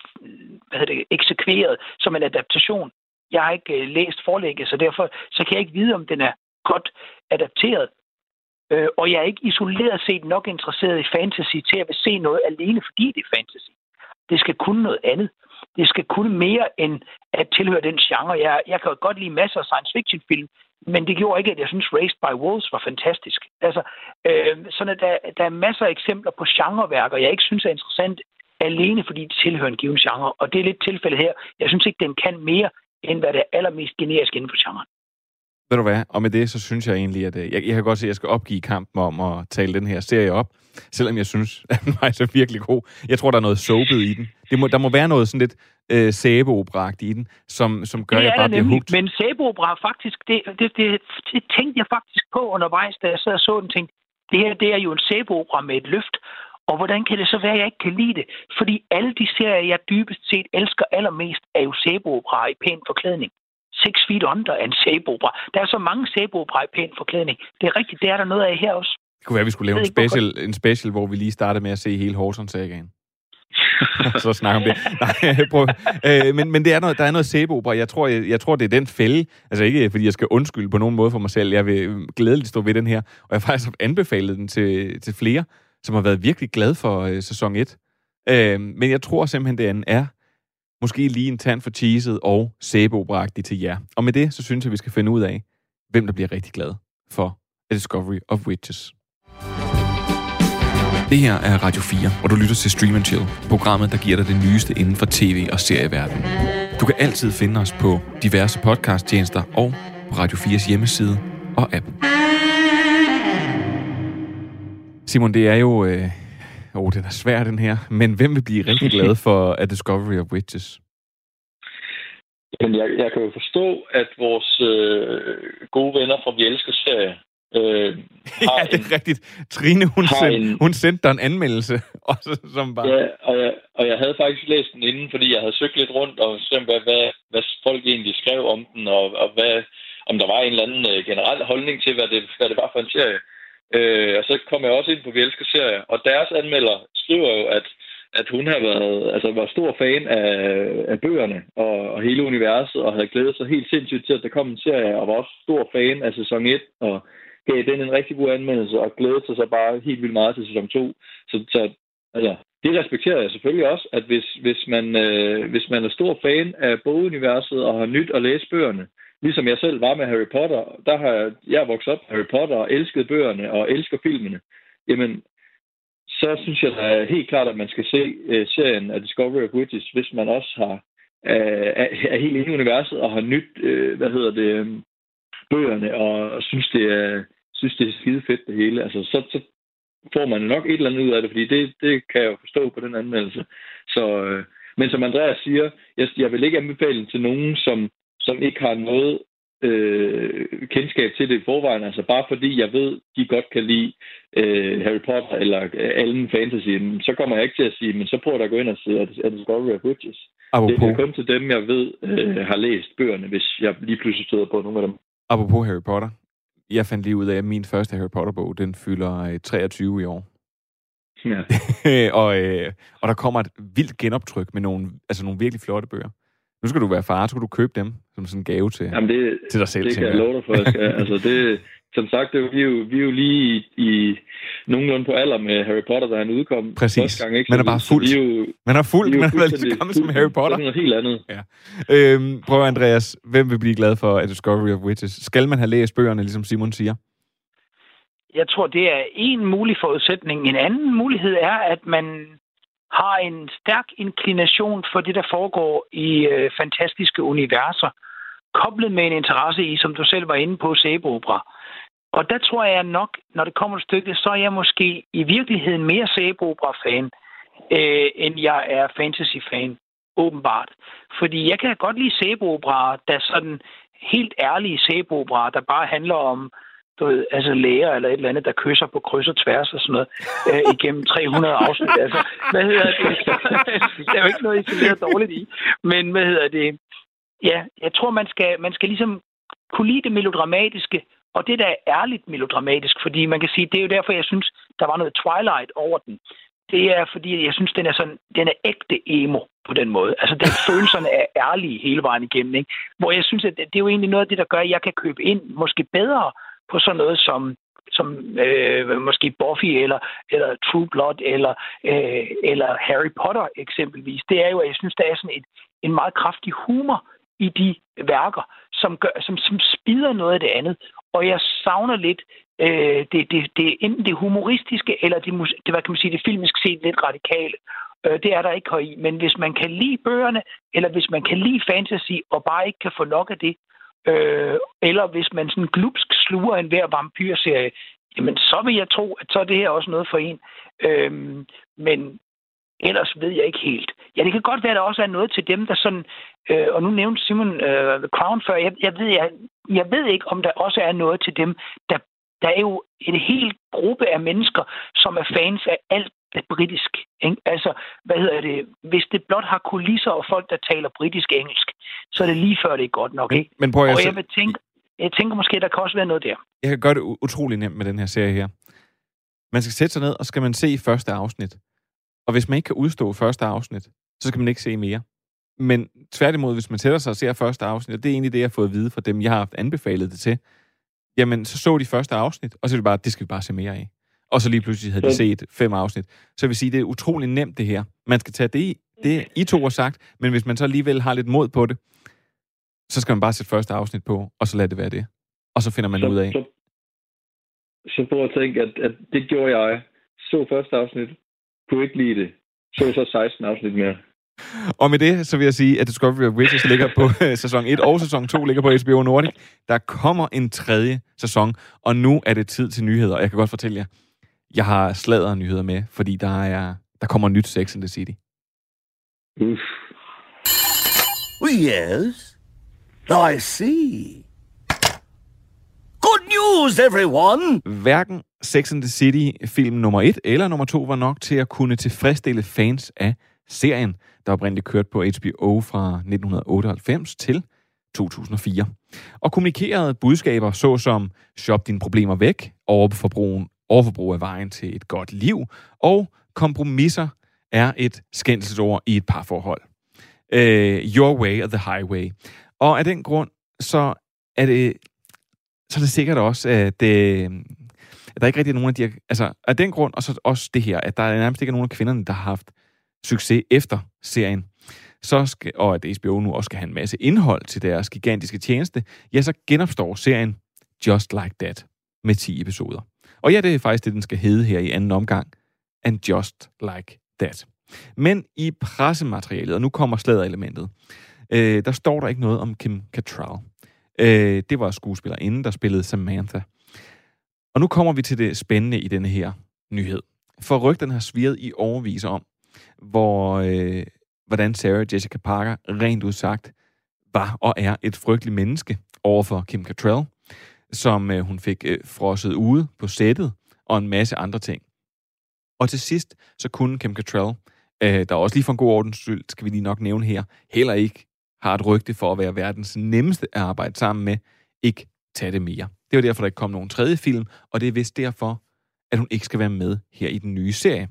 hvad hedder det, eksekveret som en adaptation. Jeg har ikke øh, læst forlægget, så derfor så kan jeg ikke vide, om den er godt adapteret. Øh, og jeg er ikke isoleret set nok interesseret i fantasy til at vil se noget alene, fordi det er fantasy. Det skal kunne noget andet. Det skal kunne mere end at tilhøre den genre. Jeg, jeg kan godt lide masser af science fiction film, men det gjorde ikke, at jeg synes Raised by Wolves var fantastisk. Altså, øh, sådan at der, der er masser af eksempler på genreværker, jeg ikke synes er interessant alene fordi de tilhører en given genre. Og det er lidt tilfældet her. Jeg synes ikke, den kan mere, end hvad det er allermest generisk inden for genren. Ved du hvad? Og med det, så synes jeg egentlig, at øh, jeg, jeg kan godt se, at jeg skal opgive kampen om at tale den her serie op. Selvom jeg synes, at den er så virkelig god. Jeg tror, der er noget soapet i den. Det må, der må være noget sådan lidt øh, sæbeopera i den, som, som gør, at jeg bare bliver hugt. Men sæbeopera faktisk, det, det, det, det, tænkte jeg faktisk på undervejs, da jeg sad og så den, tænkte, det her det er jo en sæbeopera med et løft. Og hvordan kan det så være, at jeg ikke kan lide det? Fordi alle de serier, jeg dybest set elsker allermest, er jo sæbeopera i pæn forklædning. Six Feet Under er en sæbeopera. Der er så mange sæbeopera i pæn forklædning. Det er rigtigt, det er der noget af her også. Det kunne være, at vi skulle lave en special, en special, hvor vi lige startede med at se hele Horson-sagaen. så snakke om det. Nej, prøv. Øh, men, men det er noget, der er noget sæbeopera. Jeg tror, jeg, jeg tror, det er den fælde. Altså ikke, fordi jeg skal undskylde på nogen måde for mig selv. Jeg vil glædeligt stå ved den her. Og jeg har faktisk anbefalet den til, til flere som har været virkelig glad for øh, sæson 1. Øh, men jeg tror simpelthen, det andet er måske lige en tand for cheeset og sæbeoperagtigt til jer. Og med det, så synes jeg, vi skal finde ud af, hvem der bliver rigtig glad for A Discovery of Witches. Det her er Radio 4, hvor du lytter til Stream and Chill, programmet, der giver dig det nyeste inden for tv- og serieverdenen. Du kan altid finde os på diverse podcasttjenester og på Radio 4's hjemmeside og app. Simon, det er jo... Øh, oh, den er svær, den her. Men hvem vil blive rigtig glad for A Discovery of Witches? Men jeg, jeg kan jo forstå, at vores øh, gode venner fra Vi Elsker Serie øh, har Ja, det er en, rigtigt. Trine, hun, send, en, hun sendte dig en anmeldelse. Også, som bare... Ja, og jeg, og jeg havde faktisk læst den inden, fordi jeg havde søgt lidt rundt og set, hvad, hvad, hvad folk egentlig skrev om den, og, og hvad, om der var en eller anden øh, generel holdning til, hvad det, hvad det var for en serie. Øh, og så kom jeg også ind på Vi Elsker Serier, og deres anmelder skriver jo, at, at hun har været, altså, var stor fan af, af bøgerne og, og hele universet, og havde glædet sig helt sindssygt til, at der kom en serie, og var også stor fan af sæson 1, og gav den en rigtig god anmeldelse, og glædede sig så bare helt vildt meget til sæson 2. Så, så altså, det respekterer jeg selvfølgelig også, at hvis, hvis, man, øh, hvis man er stor fan af boguniverset og har nyt at læse bøgerne, ligesom jeg selv var med Harry Potter, der har jeg, jeg vokset op med Harry Potter og elsket bøgerne og elsker filmene, jamen, så synes jeg da helt klart, at man skal se øh, serien af Discovery of Witches, hvis man også har øh, er, er helt inde i universet og har nyt, øh, hvad hedder det, øhm, bøgerne, og, synes, det er, synes, det er skide fedt det hele. Altså, så, så får man nok et eller andet ud af det, fordi det, det kan jeg jo forstå på den anmeldelse. Så, uh, men som Andreas siger, jeg, jeg vil ikke anbefale den til nogen, som som ikke har noget øh, kendskab til det i forvejen. Altså bare fordi jeg ved, de godt kan lide øh, Harry Potter eller øh, alle fantasy, så kommer jeg ikke til at sige, men så prøv at gå ind og se A Discovery of Witches. Apropos. Det er kun til dem, jeg ved øh, har læst bøgerne, hvis jeg lige pludselig støder på nogle af dem. Apropos Harry Potter. Jeg fandt lige ud af, at min første Harry Potter-bog, den fylder 23 øh, i år. Ja. og, øh, og der kommer et vildt genoptryk med nogle, altså nogle virkelig flotte bøger. Nu skal du være far, så skal du købe dem som sådan en gave til, Jamen det, til dig selv. Det kan jeg love dig for, jeg skal. altså det, som sagt, det er, vi, er jo, vi er jo lige i, i nogenlunde på alder med Harry Potter, da han udkom Præcis. første gang. Ikke? Man er bare fuldt. Så jo, man er fuldt, man er lige så gammel som Harry Potter. Det er noget helt andet. Ja. Øhm, prøv Andreas, hvem vil blive glad for A Discovery of Witches? Skal man have læst bøgerne, ligesom Simon siger? Jeg tror, det er en mulig forudsætning. En anden mulighed er, at man har en stærk inklination for det, der foregår i øh, fantastiske universer, koblet med en interesse i, som du selv var inde på, sæbeopera. Og der tror jeg nok, når det kommer et stykke, så er jeg måske i virkeligheden mere sæbeopera-fan, øh, end jeg er fantasy-fan, åbenbart. Fordi jeg kan godt lide sæbeopera, der sådan helt ærlige sæbeopera, der bare handler om du ved, altså læger eller et eller andet, der kysser på kryds og tværs og sådan noget, øh, igennem 300 afsnit. Altså, hvad hedder det? der er jo ikke noget isoleret dårligt i. Men hvad hedder det? Ja, jeg tror, man skal, man skal ligesom kunne lide det melodramatiske, og det der er ærligt melodramatisk, fordi man kan sige, det er jo derfor, jeg synes, der var noget Twilight over den. Det er fordi, jeg synes, den er sådan, den er ægte emo på den måde. Altså, den følelserne er ærlige hele vejen igennem, ikke? Hvor jeg synes, at det er jo egentlig noget af det, der gør, at jeg kan købe ind måske bedre på sådan noget som som øh, måske Buffy eller, eller True Blood eller, øh, eller Harry Potter eksempelvis, det er jo, at jeg synes, der er sådan et, en meget kraftig humor i de værker, som, gør, som, som spider noget af det andet. Og jeg savner lidt øh, det, det, det, enten det humoristiske, eller det, det, hvad kan man sige, det filmisk set lidt radikale. Øh, det er der ikke i. Men hvis man kan lide bøgerne, eller hvis man kan lide fantasy, og bare ikke kan få nok af det, øh, eller hvis man sådan glupsk sluger en hver vampyrserie, jamen så vil jeg tro, at så er det her også noget for en. Øh, men ellers ved jeg ikke helt. Ja, det kan godt være, at der også er noget til dem, der sådan... Øh, og nu nævnte Simon øh, Crown før. Jeg, jeg, ved, jeg, jeg ved ikke, om der også er noget til dem, der... Der er jo en hel gruppe af mennesker, som er fans af alt det britisk. Ikke? Altså, hvad hedder det? Hvis det blot har kulisser og folk, der taler britisk-engelsk, så er det lige før, det er godt nok. Ikke? Men prøv, jeg, og jeg, vil tænke, jeg tænker måske, der kan også være noget der. Jeg kan gøre det utrolig nemt med den her serie her. Man skal sætte sig ned, og skal man se første afsnit. Og hvis man ikke kan udstå første afsnit, så skal man ikke se mere. Men tværtimod, hvis man sætter sig og ser første afsnit, og det er egentlig det, jeg har fået at vide fra dem, jeg har haft anbefalet det til, jamen, så så de første afsnit, og så er det bare, det skal vi bare se mere af. Og så lige pludselig havde de set fem afsnit. Så jeg vil sige, det er utrolig nemt det her. Man skal tage det, det I to har sagt, men hvis man så alligevel har lidt mod på det, så skal man bare sætte første afsnit på, og så lade det være det. Og så finder man så, ud af. Så, så prøv at tænke, at, at det gjorde jeg. Så første afsnit, kunne ikke lide det. Så så 16 afsnit mere. Og med det, så vil jeg sige, at Discovery of Witches ligger på øh, sæson 1 og sæson 2 ligger på HBO Nordic. Der kommer en tredje sæson, og nu er det tid til nyheder. Og jeg kan godt fortælle jer, jeg har sladret nyheder med, fordi der er der kommer nyt Sex in the City. Uff. Yes. I see. Good news, everyone! Hverken Sex and the City film nummer 1 eller nummer 2 var nok til at kunne tilfredsstille fans af serien, der oprindeligt kørte på HBO fra 1998 til 2004. Og kommunikerede budskaber såsom shop dine problemer væk, overforbrugen, overforbrug af vejen til et godt liv, og kompromisser er et skændselsord i et parforhold. Uh, your way or the highway. Og af den grund, så er det så er det sikkert også, at, det, at der ikke rigtig er nogen af de altså af den grund, og så også det her, at der er nærmest ikke er nogen af kvinderne, der har haft succes efter serien, så skal, og at HBO nu også skal have en masse indhold til deres gigantiske tjeneste, ja, så genopstår serien Just Like That med 10 episoder. Og ja, det er faktisk det, den skal hedde her i anden omgang, And Just Like That. Men i pressematerialet, og nu kommer sladerelementet, øh, der står der ikke noget om Kim Cattrall. Øh, det var skuespillerinden, der spillede Samantha. Og nu kommer vi til det spændende i denne her nyhed. For rygten har svirret i overvis om, hvor, øh, hvordan Sarah Jessica Parker rent udsagt var og er et frygteligt menneske overfor Kim Cattrall, som øh, hun fik øh, frosset ude på sættet og en masse andre ting. Og til sidst, så kunne Kim Cattrall, øh, der også lige for en god ordens skyld, skal vi lige nok nævne her, heller ikke har et rygte for at være verdens nemmeste at arbejde sammen med, ikke tage det mere. Det var derfor, der ikke kom nogen tredje film, og det er vist derfor, at hun ikke skal være med her i den nye serie.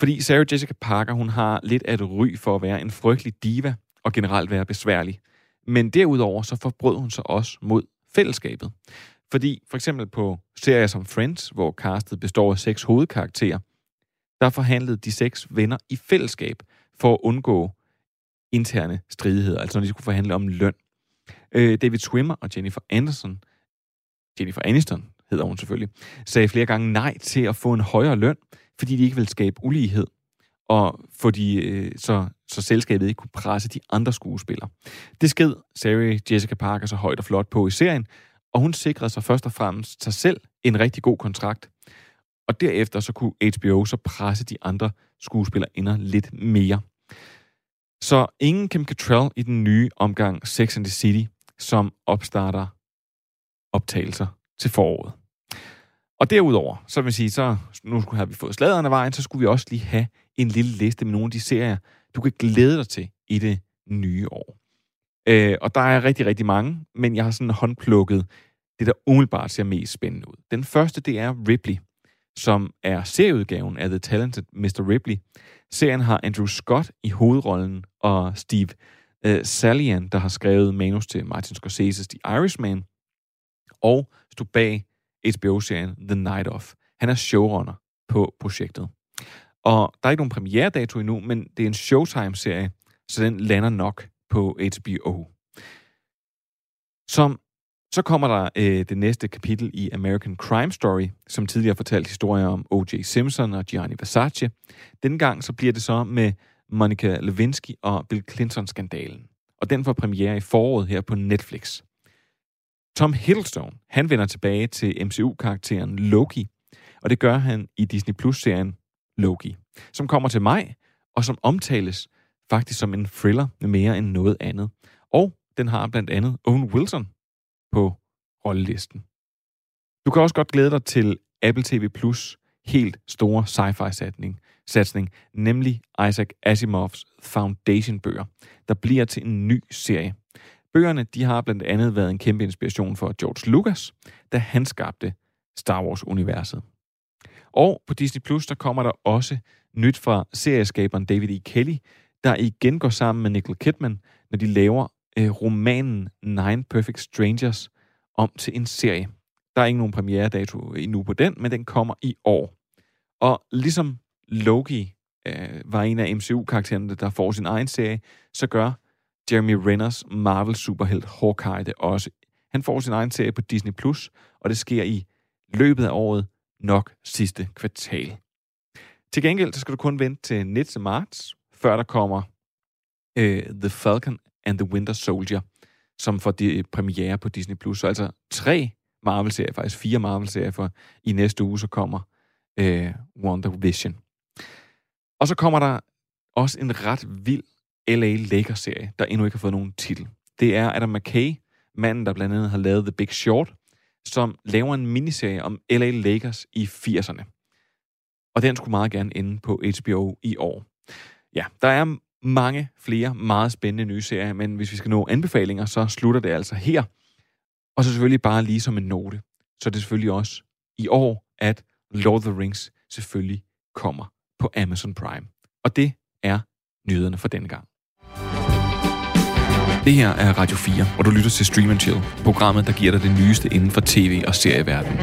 Fordi Sarah Jessica Parker, hun har lidt af et ry for at være en frygtelig diva og generelt være besværlig. Men derudover så forbrød hun sig også mod fællesskabet. Fordi for eksempel på serier som Friends, hvor castet består af seks hovedkarakterer, der forhandlede de seks venner i fællesskab for at undgå interne stridigheder, altså når de skulle forhandle om løn. Øh, David Swimmer og Jennifer Anderson, Jennifer Aniston hedder hun selvfølgelig, sagde flere gange nej til at få en højere løn, fordi de ikke ville skabe ulighed, og fordi øh, så, så selskabet ikke kunne presse de andre skuespillere. Det sked Sarah Jessica Parker så højt og flot på i serien, og hun sikrede sig først og fremmest sig selv en rigtig god kontrakt. Og derefter så kunne HBO så presse de andre skuespillere ind lidt mere. Så ingen Kim Cattrall i den nye omgang Sex and the City, som opstarter optagelser til foråret. Og derudover, så vil jeg sige, så nu har vi fået sladeren af vejen, så skulle vi også lige have en lille liste med nogle af de serier, du kan glæde dig til i det nye år. Øh, og der er rigtig, rigtig mange, men jeg har sådan håndplukket det, der umiddelbart ser mest spændende ud. Den første, det er Ripley, som er serieudgaven af The Talented Mr. Ripley. Serien har Andrew Scott i hovedrollen, og Steve øh, Salian, der har skrevet manus til Martin Scorsese's The Irishman, og stod bag HBO-serien The Night Of. Han er showrunner på projektet. Og der er ikke nogen premieredato endnu, men det er en Showtime-serie, så den lander nok på HBO. Som så kommer der øh, det næste kapitel i American Crime Story, som tidligere fortalt historier om O.J. Simpson og Gianni Versace. Denne gang så bliver det så med Monica Lewinsky og Bill Clinton-skandalen. Og den får premiere i foråret her på Netflix. Tom Hiddleston, han vender tilbage til MCU-karakteren Loki, og det gør han i Disney Plus-serien Loki, som kommer til maj, og som omtales faktisk som en thriller mere end noget andet. Og den har blandt andet Owen Wilson på rollelisten. Du kan også godt glæde dig til Apple TV Plus helt store sci-fi satsning, satsning, nemlig Isaac Asimovs Foundation-bøger, der bliver til en ny serie. Bøgerne de har blandt andet været en kæmpe inspiration for George Lucas, da han skabte Star Wars-universet. Og på Disney Plus der kommer der også nyt fra serieskaberen David E. Kelly, der igen går sammen med Nicole Kidman, når de laver øh, romanen Nine Perfect Strangers om til en serie. Der er ikke nogen premiere-dato endnu på den, men den kommer i år. Og ligesom Loki øh, var en af MCU-karaktererne, der får sin egen serie, så gør Jeremy Renners Marvel-superhelt Hawkeye det også. Han får sin egen serie på Disney+, Plus, og det sker i løbet af året nok sidste kvartal. Til gengæld så skal du kun vente til 19. marts, før der kommer uh, The Falcon and the Winter Soldier, som får de premiere på Disney+. Plus. Så altså tre Marvel-serier, faktisk fire Marvel-serier, for i næste uge så kommer øh, uh, Wonder Vision. Og så kommer der også en ret vild L.A. Lakers-serie, der endnu ikke har fået nogen titel. Det er Adam McKay, manden, der blandt andet har lavet The Big Short, som laver en miniserie om L.A. Lakers i 80'erne. Og den skulle meget gerne ende på HBO i år. Ja, der er mange flere meget spændende nye serier, men hvis vi skal nå anbefalinger, så slutter det altså her. Og så selvfølgelig bare lige som en note, så er det selvfølgelig også i år, at Lord of the Rings selvfølgelig kommer på Amazon Prime. Og det er nyhederne for denne gang. Det her er Radio 4, og du lytter til Stream and Chill, programmet, der giver dig det nyeste inden for tv- og serieverdenen.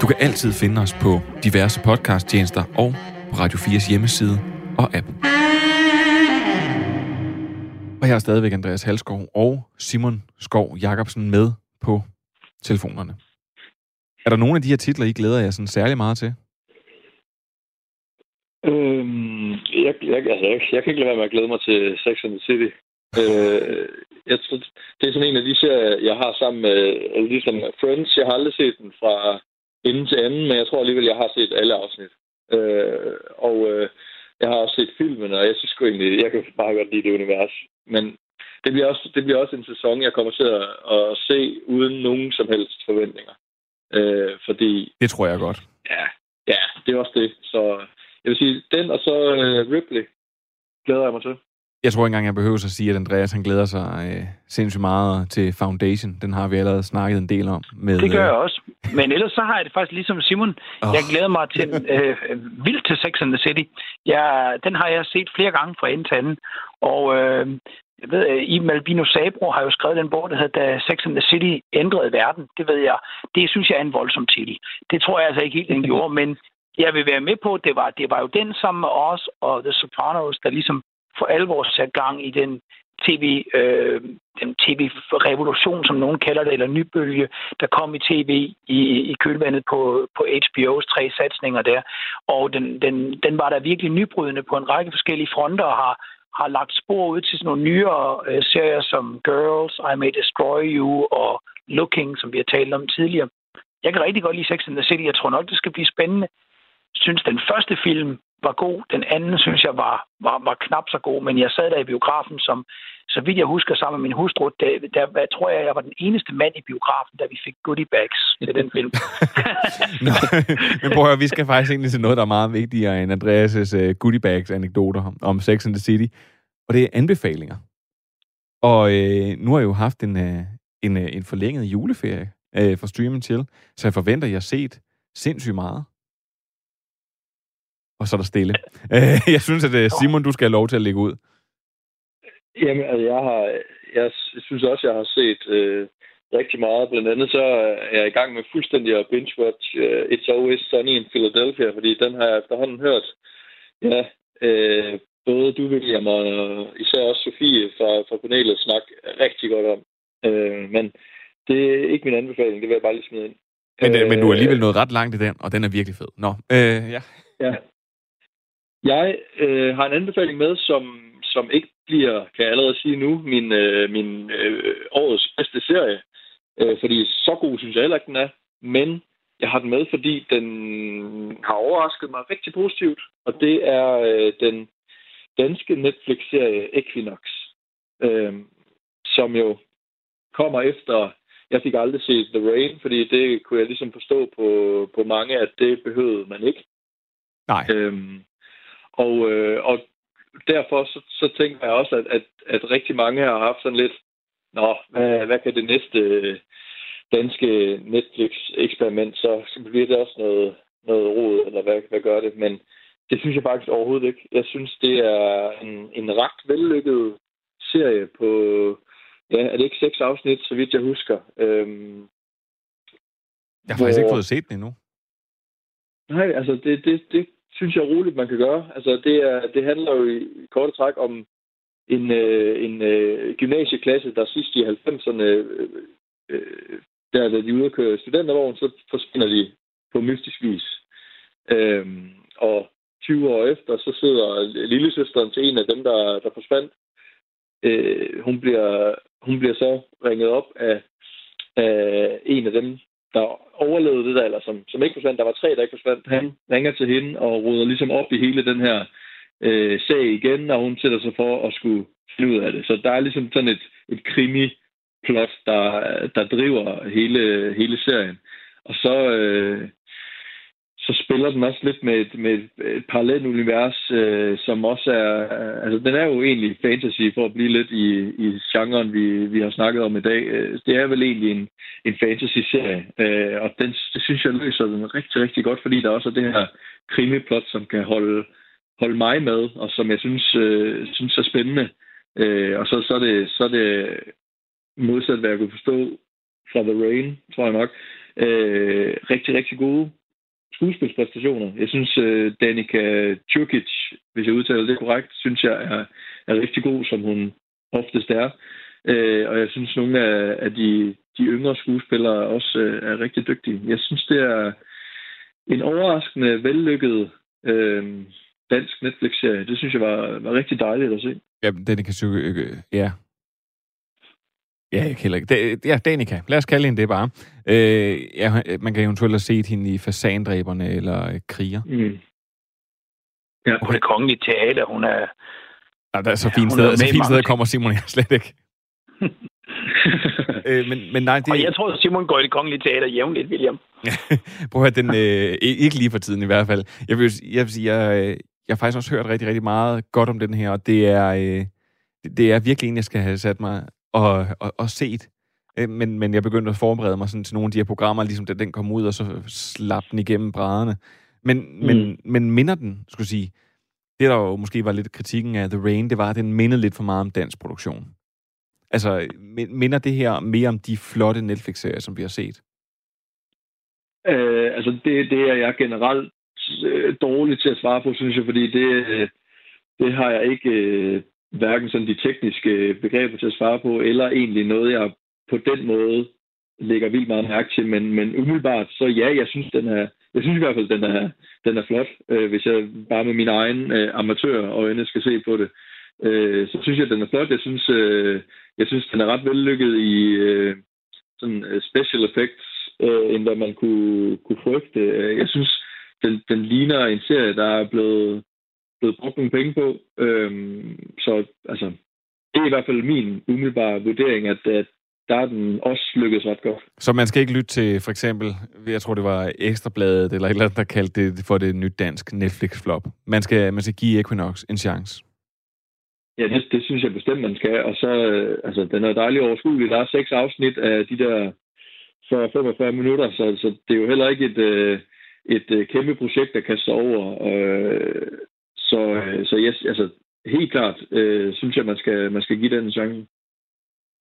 Du kan altid finde os på diverse podcasttjenester og på Radio 4's hjemmeside og app. Og her er stadigvæk Andreas Halskov og Simon Skov Jacobsen med på telefonerne. Er der nogle af de her titler, I glæder jer sådan særlig meget til? Øhm, jeg, jeg, altså, jeg, jeg kan ikke lade være med at glæde mig til Sex and the City. øh, jeg, det er sådan en af de serier, jeg har sammen med ligesom Friends. Jeg har aldrig set den fra ende til anden, men jeg tror alligevel, jeg har set alle afsnit. Øh, og øh, jeg har også set filmen, og jeg synes sgu egentlig, jeg kan bare godt lide det univers. Men det bliver også, det bliver også en sæson, jeg kommer til at, at se uden nogen som helst forventninger. Øh, fordi... Det tror jeg godt. Ja, ja, det er også det. Så jeg vil sige, den og så uh, Ripley glæder jeg mig til. Jeg tror ikke engang, jeg behøver at sige, at Andreas han glæder sig øh, sindssygt meget til Foundation. Den har vi allerede snakket en del om. Med, det gør jeg også. Men ellers så har jeg det faktisk ligesom Simon. Oh. Jeg glæder mig til øh, vildt til Sex and the City. Jeg, den har jeg set flere gange fra ende til anden. Og øh, jeg ved, Iben Albino Sabro har jo skrevet den bog, der hedder Da Sex and the City ændrede verden. Det ved jeg. Det synes jeg er en voldsom titel. Det tror jeg altså ikke helt, den gjorde, men jeg vil være med på, det var, det var jo den sammen med os og The Sopranos, der ligesom for alvor sat gang i den tv, øh, den tv-revolution, som nogen kalder det, eller nybølge, der kom i tv i, i kølvandet på, på HBO's tre satsninger der. Og den, den, den var der virkelig nybrydende på en række forskellige fronter og har, har lagt spor ud til sådan nogle nyere øh, serier som Girls, I May Destroy You og Looking, som vi har talt om tidligere. Jeg kan rigtig godt lide Sex and the City. Jeg tror nok, det skal blive spændende. Synes den første film var god. Den anden synes jeg var, var, var knap så god, men jeg sad der i biografen, som så vidt jeg husker sammen med min hustru, der, der, der tror jeg, jeg var den eneste mand i biografen, da vi fik goodie bags til den film. Nå, men prøv at høre, vi skal faktisk egentlig til noget, der er meget vigtigere end Andreas' uh, goodie bags anekdoter om Sex and the City, og det er anbefalinger. Og øh, nu har jeg jo haft en, øh, en, øh, en forlænget juleferie, øh, for streaming Chill. Så jeg forventer, at jeg har set sindssygt meget. Og så er der stille. Øh, jeg synes, at øh, Simon, du skal have lov til at lægge ud. Jamen, altså, jeg har, jeg synes også, jeg har set øh, rigtig meget. Blandt andet så er jeg i gang med fuldstændig at binge-watch uh, It's Always Sunny in Philadelphia, fordi den har jeg efterhånden hørt. Ja, øh, både du, William, og især også Sofie fra, fra panelet snakke rigtig godt om. Øh, men det er ikke min anbefaling, det vil jeg bare lige smide ind. Men, øh, men du er alligevel nået ret langt i den, og den er virkelig fed. Nå, øh, ja. Ja. Jeg øh, har en anbefaling med, som, som ikke bliver, kan jeg allerede sige nu, min, øh, min øh, årets bedste serie. Øh, fordi så god synes jeg heller ikke, den er. Men jeg har den med, fordi den har overrasket mig rigtig positivt. Og det er øh, den danske Netflix-serie Equinox. Øh, som jo kommer efter... Jeg fik aldrig set The Rain, fordi det kunne jeg ligesom forstå på, på mange, at det behøvede man ikke. Nej. Øhm, og, øh, og derfor så, så tænker jeg også, at, at, at rigtig mange har haft sådan lidt, nå, hvad, hvad kan det næste danske Netflix-eksperiment, så, så bliver det også noget, noget rod, eller hvad, hvad gør det? Men det synes jeg faktisk overhovedet ikke. Jeg synes, det er en, en ret vellykket serie på, ja, er det ikke seks afsnit, så vidt jeg husker. Øhm, jeg har faktisk hvor... ikke fået set den endnu. Nej, altså det, det, det synes jeg roligt, man kan gøre. Altså det, er, det handler jo i korte træk om en, øh, en øh, gymnasieklasse, der sidst i 90'erne, øh, øh, der da de ude at køre studentervogn, så forsvinder de på mystisk vis. Øhm, og 20 år efter, så sidder lillesøsteren til en af dem, der, der forsvandt. Øh, hun, bliver, hun bliver så ringet op af, af en af dem, der overlevede det der, eller som, som ikke forsvandt. Der var tre, der ikke forsvandt. Han ringer til hende og råder ligesom op i hele den her øh, sag igen, og hun sætter sig for at skulle finde ud af det. Så der er ligesom sådan et, et krimi-plot, der, der driver hele, hele serien. Og så, øh, så spiller den også lidt med et, med et, parallelt univers, øh, som også er... Altså, den er jo egentlig fantasy, for at blive lidt i, i genren, vi, vi har snakket om i dag. Øh, det er vel egentlig en, en fantasy-serie, øh, og den, det synes jeg løser den rigtig, rigtig godt, fordi der også er det her krimiplot, som kan holde, holde mig med, og som jeg synes, øh, synes er spændende. Øh, og så, så, er det, så er det modsat, hvad jeg kunne forstå fra The Rain, tror jeg nok, øh, rigtig, rigtig gode skuespilspræstationer. Jeg synes, øh, Danica Tjukic, hvis jeg udtaler det korrekt, synes jeg er, er rigtig god, som hun oftest er. Øh, og jeg synes, nogle af, af de, de yngre skuespillere også øh, er rigtig dygtige. Jeg synes, det er en overraskende vellykket øh, dansk Netflix-serie. Det synes jeg var, var rigtig dejligt at se. Ja, Danica Tjukic, øh, ja, Ja, jeg heller ikke. Ja, Danica. Lad os kalde hende det bare. Øh, ja, man kan eventuelt have set hende i Fasandræberne eller øh, Kriger. Mm. Ja. På det kongelige teater, hun er... Ja, der er så fint sted, så fint sted kommer Simon jeg slet ikke. øh, men, men nej, det... Og jeg tror, at Simon går i det kongelige teater jævnligt, William. Prøv at den, øh, ikke lige for tiden i hvert fald. Jeg vil, jeg vil sige, jeg, jeg har faktisk også hørt rigtig, rigtig meget godt om den her, og det er, øh, det er virkelig en, jeg skal have sat mig og, og, og set. Øh, men, men jeg begyndte at forberede mig sådan til nogle af de her programmer, ligesom da den kom ud, og så slap den igennem brædderne. Men, mm. men, men minder den, skulle sige, det der jo måske var lidt kritikken af The Rain, det var, at den mindede lidt for meget om dansk produktion. Altså, minder det her mere om de flotte Netflix-serier, som vi har set? Øh, altså, det, det er jeg generelt øh, dårligt til at svare på, synes jeg, fordi det, øh, det har jeg ikke øh, hverken sådan de tekniske begreber til at svare på, eller egentlig noget, jeg på den måde lægger vildt meget mærke til. Men, men umiddelbart, så ja, jeg synes, den er, jeg synes i hvert fald, den er, den er flot. Øh, hvis jeg bare med min egen øh, amatørøjne skal se på det, øh, så synes jeg, den er flot. Jeg synes, øh, jeg synes den er ret vellykket i øh, sådan øh, special effects, øh, end hvad man kunne, kunne frygte. Øh, jeg synes, den, den ligner en serie, der er blevet blevet brugt nogle penge på. Øhm, så altså, det er i hvert fald min umiddelbare vurdering, at, at der er den også lykkedes ret godt. Så man skal ikke lytte til for eksempel, jeg tror det var Ekstrabladet eller et eller andet, der kaldte det for det nyt dansk Netflix-flop. Man skal, man skal give Equinox en chance. Ja, det, det synes jeg bestemt, man skal. Og så, øh, altså, den er dejlig overskuelig. Der er seks afsnit af de der for 45 minutter, så, så det er jo heller ikke et, øh, et øh, kæmpe projekt, der kan stå over. Øh, så, øh, så yes, altså, helt klart øh, synes jeg, man skal, man skal give den en chance.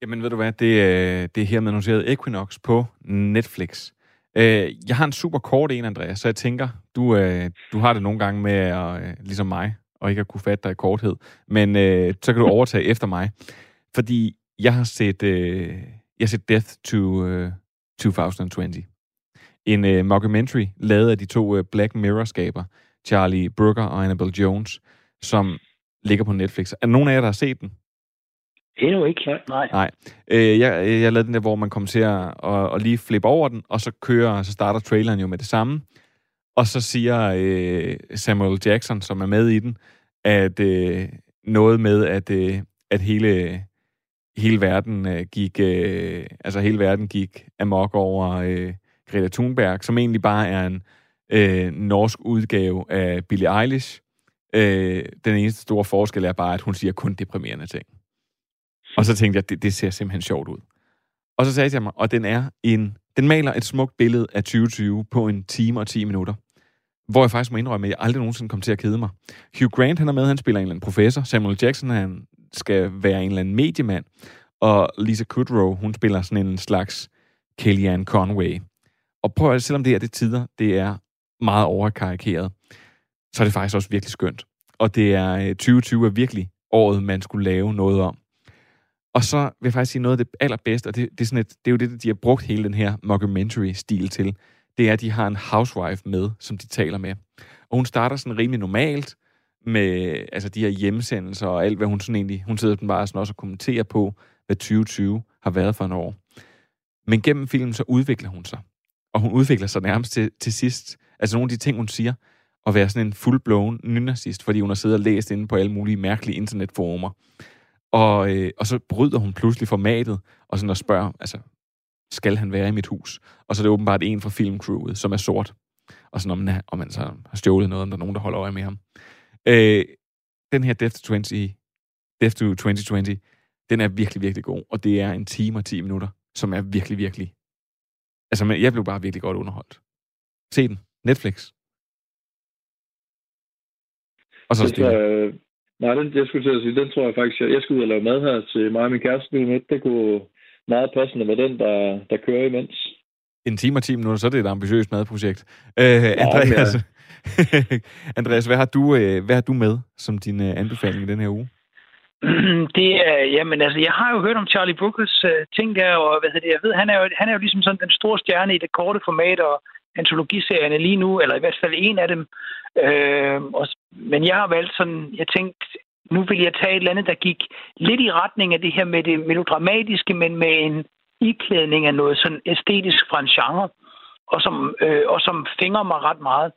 Jamen ved du hvad, det, øh, det er her med annonceret Equinox på Netflix. Øh, jeg har en super kort en, Andreas, så jeg tænker, du, øh, du har det nogle gange med, at, ligesom mig, og ikke at kunne fatte dig i korthed, men så kan du overtage efter mig. Fordi jeg har set, jeg har set Death to 2020. En uh, mockumentary lavet af de to uh, Black Mirror-skaber, Charlie Brooker og Annabelle Jones, som ligger på Netflix. Er der nogen af jer, der har set den? Endnu ikke, nej. Nej. Øh, jeg, jeg lavede den der, hvor man kommer til at, at, at lige flippe over den, og så kører, så starter traileren jo med det samme. Og så siger øh, Samuel Jackson, som er med i den, at øh, noget med, at, øh, at hele, hele verden øh, gik, øh, altså hele verden gik amok over øh, Greta Thunberg, som egentlig bare er en øh, norsk udgave af Billie Eilish. Øh, den eneste store forskel er bare, at hun siger kun deprimerende ting. Og så tænkte jeg, det, det ser simpelthen sjovt ud. Og så sagde jeg mig, og den er en, den maler et smukt billede af 2020 på en time og 10 minutter. Hvor jeg faktisk må indrømme, at jeg aldrig nogensinde kom til at kede mig. Hugh Grant, han er med, han spiller en eller anden professor. Samuel Jackson, han skal være en eller anden mediemand. Og Lisa Kudrow, hun spiller sådan en slags Kellyanne Conway. Og prøv at selvom det er det tider, det er meget overkarikeret, så er det faktisk også virkelig skønt. Og det er øh, 2020 er virkelig året, man skulle lave noget om. Og så vil jeg faktisk sige noget af det allerbedste, og det, det, er, sådan et, det er jo det, de har brugt hele den her mockumentary-stil til, det er, at de har en housewife med, som de taler med. Og hun starter sådan rimelig normalt, med altså de her hjemmesendelser og alt, hvad hun sådan egentlig... Hun sidder den bare sådan også og kommenterer på, hvad 2020 har været for en år. Men gennem filmen, så udvikler hun sig. Og hun udvikler sig nærmest til, til sidst. Altså nogle af de ting, hun siger, at være sådan en full-blown nynazist, fordi hun har siddet og læst inde på alle mulige mærkelige internetforumer. Og, øh, og så bryder hun pludselig formatet, og sådan og spørger, altså, skal han være i mit hus? Og så er det åbenbart en fra filmcrewet, som er sort. Og sådan, om, om man så har stjålet noget, om der er nogen, der holder øje med ham. Øh, den her Death to, 20, Death to 2020, den er virkelig, virkelig god. Og det er en time og 10 minutter, som er virkelig, virkelig... Altså, jeg blev bare virkelig godt underholdt. Se den. Netflix. Og så stille. Nej, den, jeg skulle til at sige, den tror jeg faktisk, jeg, jeg skal ud og lave mad her til mig og min kæreste med. Det kunne meget passende med den, der, der kører imens. En time og 10 minutter, så er det et ambitiøst madprojekt. Øh, Andreas, ja. Andreas hvad, har du, øh, hvad har du med som din uh, anbefaling i den her uge? Det er, jamen altså, jeg har jo hørt om Charlie Brookers uh, ting der, og hvad hedder det, jeg ved, han er, jo, han er jo ligesom sådan den store stjerne i det korte format, og antologiserierne lige nu, eller i hvert fald en af dem. Øh, og, men jeg har valgt sådan, jeg tænkte, nu vil jeg tage et eller andet, der gik lidt i retning af det her med det melodramatiske, men med en iklædning af noget sådan æstetisk fra en genre, og som, øh, og som fænger mig ret meget.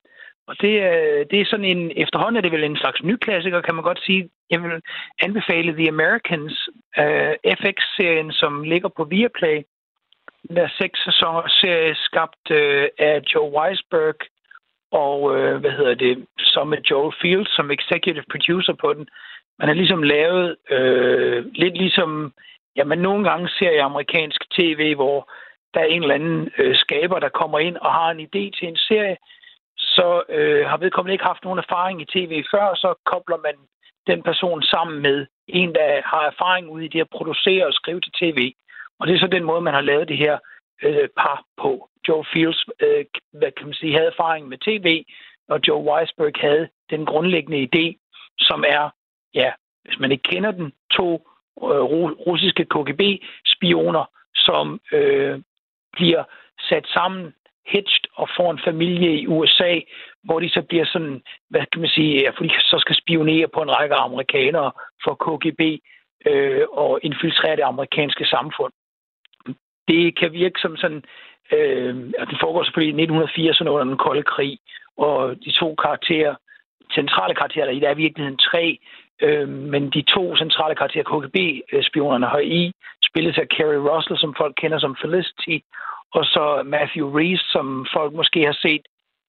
Og det, øh, det er sådan en, efterhånden er det vel en slags ny klassiker, kan man godt sige. Jeg vil anbefale The Americans, øh, FX-serien, som ligger på Viaplay, der seks sæsoner serie skabt øh, af Joe Weisberg og øh, hvad hedder det, så med Joel Fields som executive producer på den. Man har ligesom lavet øh, lidt ligesom, ja, man nogle gange ser i amerikansk tv, hvor der er en eller anden øh, skaber, der kommer ind og har en idé til en serie, så øh, har vedkommende ikke haft nogen erfaring i tv før, så kobler man den person sammen med en, der har erfaring ude i det at producere og skrive til tv. Og det er så den måde, man har lavet det her øh, par på. Joe Fields, øh, hvad kan man sige, havde erfaring med tv, og Joe Weisberg havde den grundlæggende idé, som er, ja, hvis man ikke kender den, to øh, russiske KGB-spioner, som øh, bliver sat sammen, hitched og får en familie i USA, hvor de så bliver sådan, hvad kan man sige, fordi de så skal spionere på en række amerikanere for KGB øh, og infiltrere det amerikanske samfund det kan virke som sådan, øh, at det foregår selvfølgelig i 1980'erne under den kolde krig, og de to karakterer, centrale karakterer, der er i virkeligheden tre, øh, men de to centrale karakterer, KGB-spionerne, har i spillet af Kerry Russell, som folk kender som Felicity, og så Matthew Reese, som folk måske har set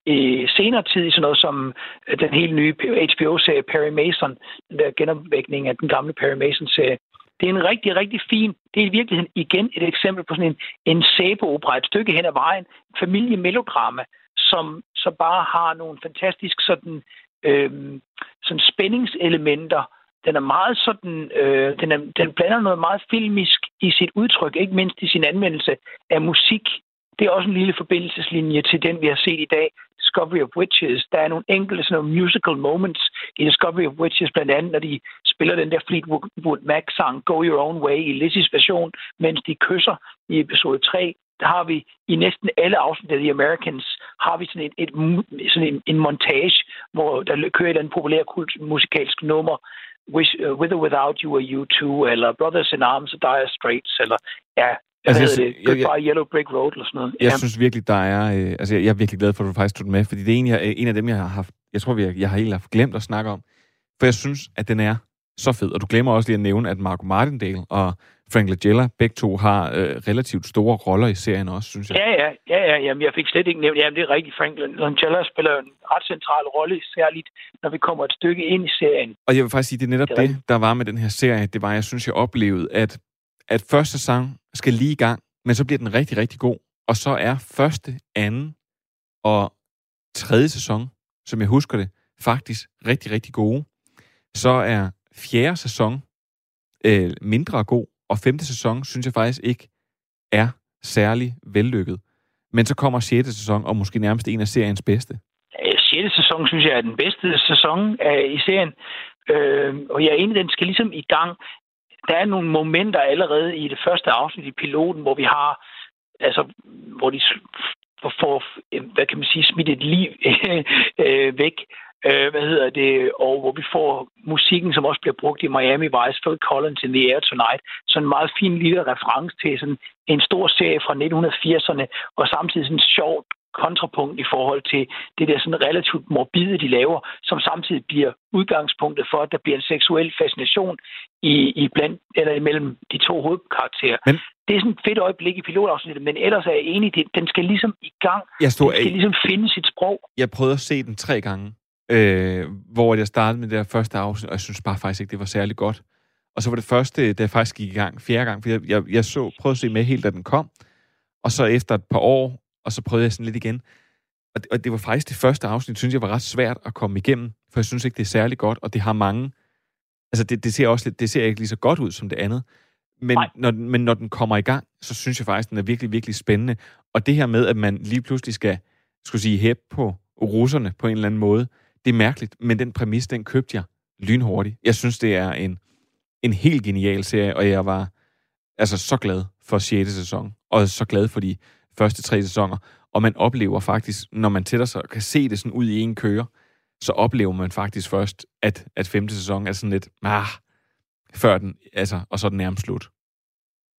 i senere tid i sådan noget som øh, den helt nye HBO-serie Perry Mason, den der genopvækning af den gamle Perry Mason-serie det er en rigtig, rigtig fin, det er i virkeligheden igen et eksempel på sådan en, en sæbeopera, et stykke hen ad vejen, familiemelodrama, som så bare har nogle fantastisk sådan, øh, sådan spændingselementer, den er meget sådan, øh, den, er, den blander noget meget filmisk i sit udtryk, ikke mindst i sin anvendelse af musik. Det er også en lille forbindelseslinje til den, vi har set i dag, Discovery of Witches. Der er nogle enkelte sådan nogle musical moments i Discovery of Witches, blandt andet når de spiller den der Fleetwood Mac-sang Go Your Own Way i Lizzie's version, mens de kysser i episode 3 der har vi i næsten alle afsnit af The Americans, har vi sådan, et, et, sådan en, en montage, hvor der kører et eller andet populært kult musikalsk nummer, Wish, uh, With or Without You or You Too, eller Brothers in Arms og Dire Straits, eller ja, altså, jeg, det? Goodbye jeg, Yellow Brick Road, eller sådan noget. Jeg ja. synes virkelig, der er... Øh, altså, jeg, jeg er virkelig glad for, at du faktisk tog den med, fordi det er en, jeg, en af dem, jeg har haft... Jeg tror, jeg, jeg har helt haft glemt at snakke om. For jeg synes, at den er så fed. Og du glemmer også lige at nævne, at Marco Martindale og Frank Langella, begge to har øh, relativt store roller i serien også, synes jeg. Ja, ja, ja, ja jamen, jeg fik slet ikke nævnt, jamen det er rigtigt, Frank Langella spiller en ret central rolle, særligt når vi kommer et stykke ind i serien. Og jeg vil faktisk sige, det er netop det, er det der var med den her serie, det var, jeg synes, jeg oplevede, at, at første sæson skal lige i gang, men så bliver den rigtig, rigtig god, og så er første, anden og tredje sæson, som jeg husker det, faktisk rigtig, rigtig gode. Så er fjerde sæson øh, mindre god, og femte sæson synes jeg faktisk ikke er særlig vellykket. Men så kommer sjette sæson, og måske nærmest en af seriens bedste. Øh, sjette sæson synes jeg er den bedste sæson af, i serien. Øh, og jeg er enig, den skal ligesom i gang. Der er nogle momenter allerede i det første afsnit i piloten, hvor vi har, altså, hvor de får, hvad kan man sige, smidt et liv øh, væk. Øh, hvad hedder det, og hvor vi får musikken, som også bliver brugt i Miami Vice, Phil Collins in the Air Tonight, så en meget fin lille reference til sådan en stor serie fra 1980'erne, og samtidig sådan en sjovt kontrapunkt i forhold til det der sådan relativt morbide, de laver, som samtidig bliver udgangspunktet for, at der bliver en seksuel fascination i, i blandt, eller imellem de to hovedkarakterer. Men, det er sådan et fedt øjeblik i pilotafsnittet, men ellers er jeg enig, den skal ligesom i gang. Jeg stod, den skal ligesom finde sit sprog. Jeg prøvede at se den tre gange, øh, hvor jeg startede med det der første afsnit, og jeg synes bare faktisk ikke, det var særlig godt. Og så var det første, da jeg faktisk gik i gang fjerde gang, for jeg, jeg, jeg så, prøvede at se med helt, da den kom, og så efter et par år, og så prøvede jeg sådan lidt igen. Og det, og det var faktisk det første afsnit, synes jeg var ret svært at komme igennem, for jeg synes ikke, det er særlig godt, og det har mange... Altså, det, det ser også lidt, det ser ikke lige så godt ud som det andet. Men når, men når den kommer i gang, så synes jeg faktisk, den er virkelig, virkelig spændende. Og det her med, at man lige pludselig skal, skulle sige, hæppe på russerne på en eller anden måde, det er mærkeligt, men den præmis, den købte jeg lynhurtigt. Jeg synes, det er en, en helt genial serie, og jeg var altså så glad for 6. sæson, og så glad for de første tre sæsoner. Og man oplever faktisk, når man tætter sig og kan se det sådan ud i en køre, så oplever man faktisk først, at, at femte sæson er sådan lidt, ah, før den, altså, og så er den nærmest slut.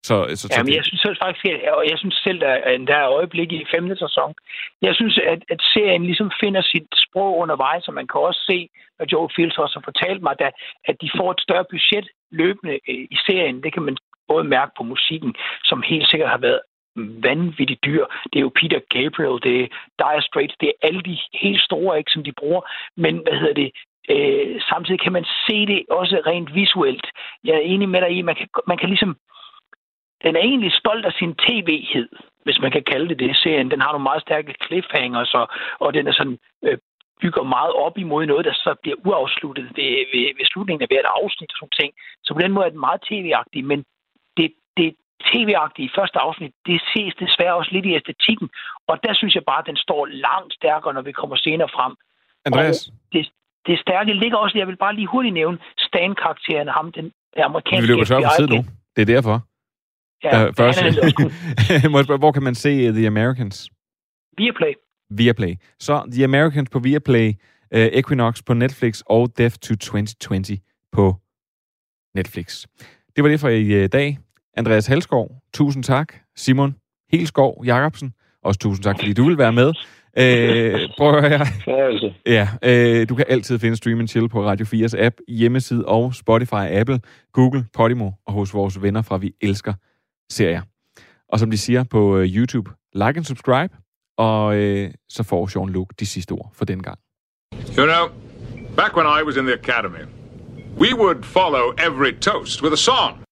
Så, så, Jamen, jeg synes selv faktisk, og jeg synes selv, at der er øjeblik i femte sæson. Jeg synes, at, at serien ligesom finder sit sprog undervejs, og man kan også se, at Joe Fields også har fortalt mig, at, at de får et større budget løbende øh, i serien. Det kan man både mærke på musikken, som helt sikkert har været vanvittigt dyr. Det er jo Peter Gabriel, det er Dire Straits, det er alle de helt store, ikke, som de bruger. Men hvad hedder det? Øh, samtidig kan man se det også rent visuelt. Jeg er enig med dig i, man kan, man kan ligesom den er egentlig stolt af sin tv-hed, hvis man kan kalde det det. Serien, den har nogle meget stærke cliffhangers, og, og den er sådan, øh, bygger meget op imod noget, der så bliver uafsluttet ved, ved, ved slutningen af hvert afsnit og sådan ting. Så på den måde er den meget tv-agtig, men tv-agtige i første afsnit, det ses desværre også lidt i æstetikken, og der synes jeg bare, at den står langt stærkere, når vi kommer senere frem. Andreas? Og det, det stærke ligger også, jeg vil bare lige hurtigt nævne, Stan-karakteren, ham, den amerikanske Vi løber tør på tid nu. Det er derfor. Ja, uh, først, må jeg spørge, hvor kan man se uh, The Americans? Viaplay. Viaplay. Så The Americans på Viaplay, uh, Equinox på Netflix og Death to 2020 på Netflix. Det var det for i uh, dag. Andreas Halskov, tusind tak. Simon Helskov Jacobsen, også tusind tak, fordi du vil være med. Øh, prøv at høre her. Ja, øh, du kan altid finde Stream Chill på Radio 4's app, hjemmeside og Spotify, Apple, Google, Podimo og hos vores venner fra Vi Elsker serier. Og som de siger på uh, YouTube, like and subscribe, og uh, så får Sean Luke de sidste ord for den gang. You know, back when I was in the academy, we would follow every toast with a song.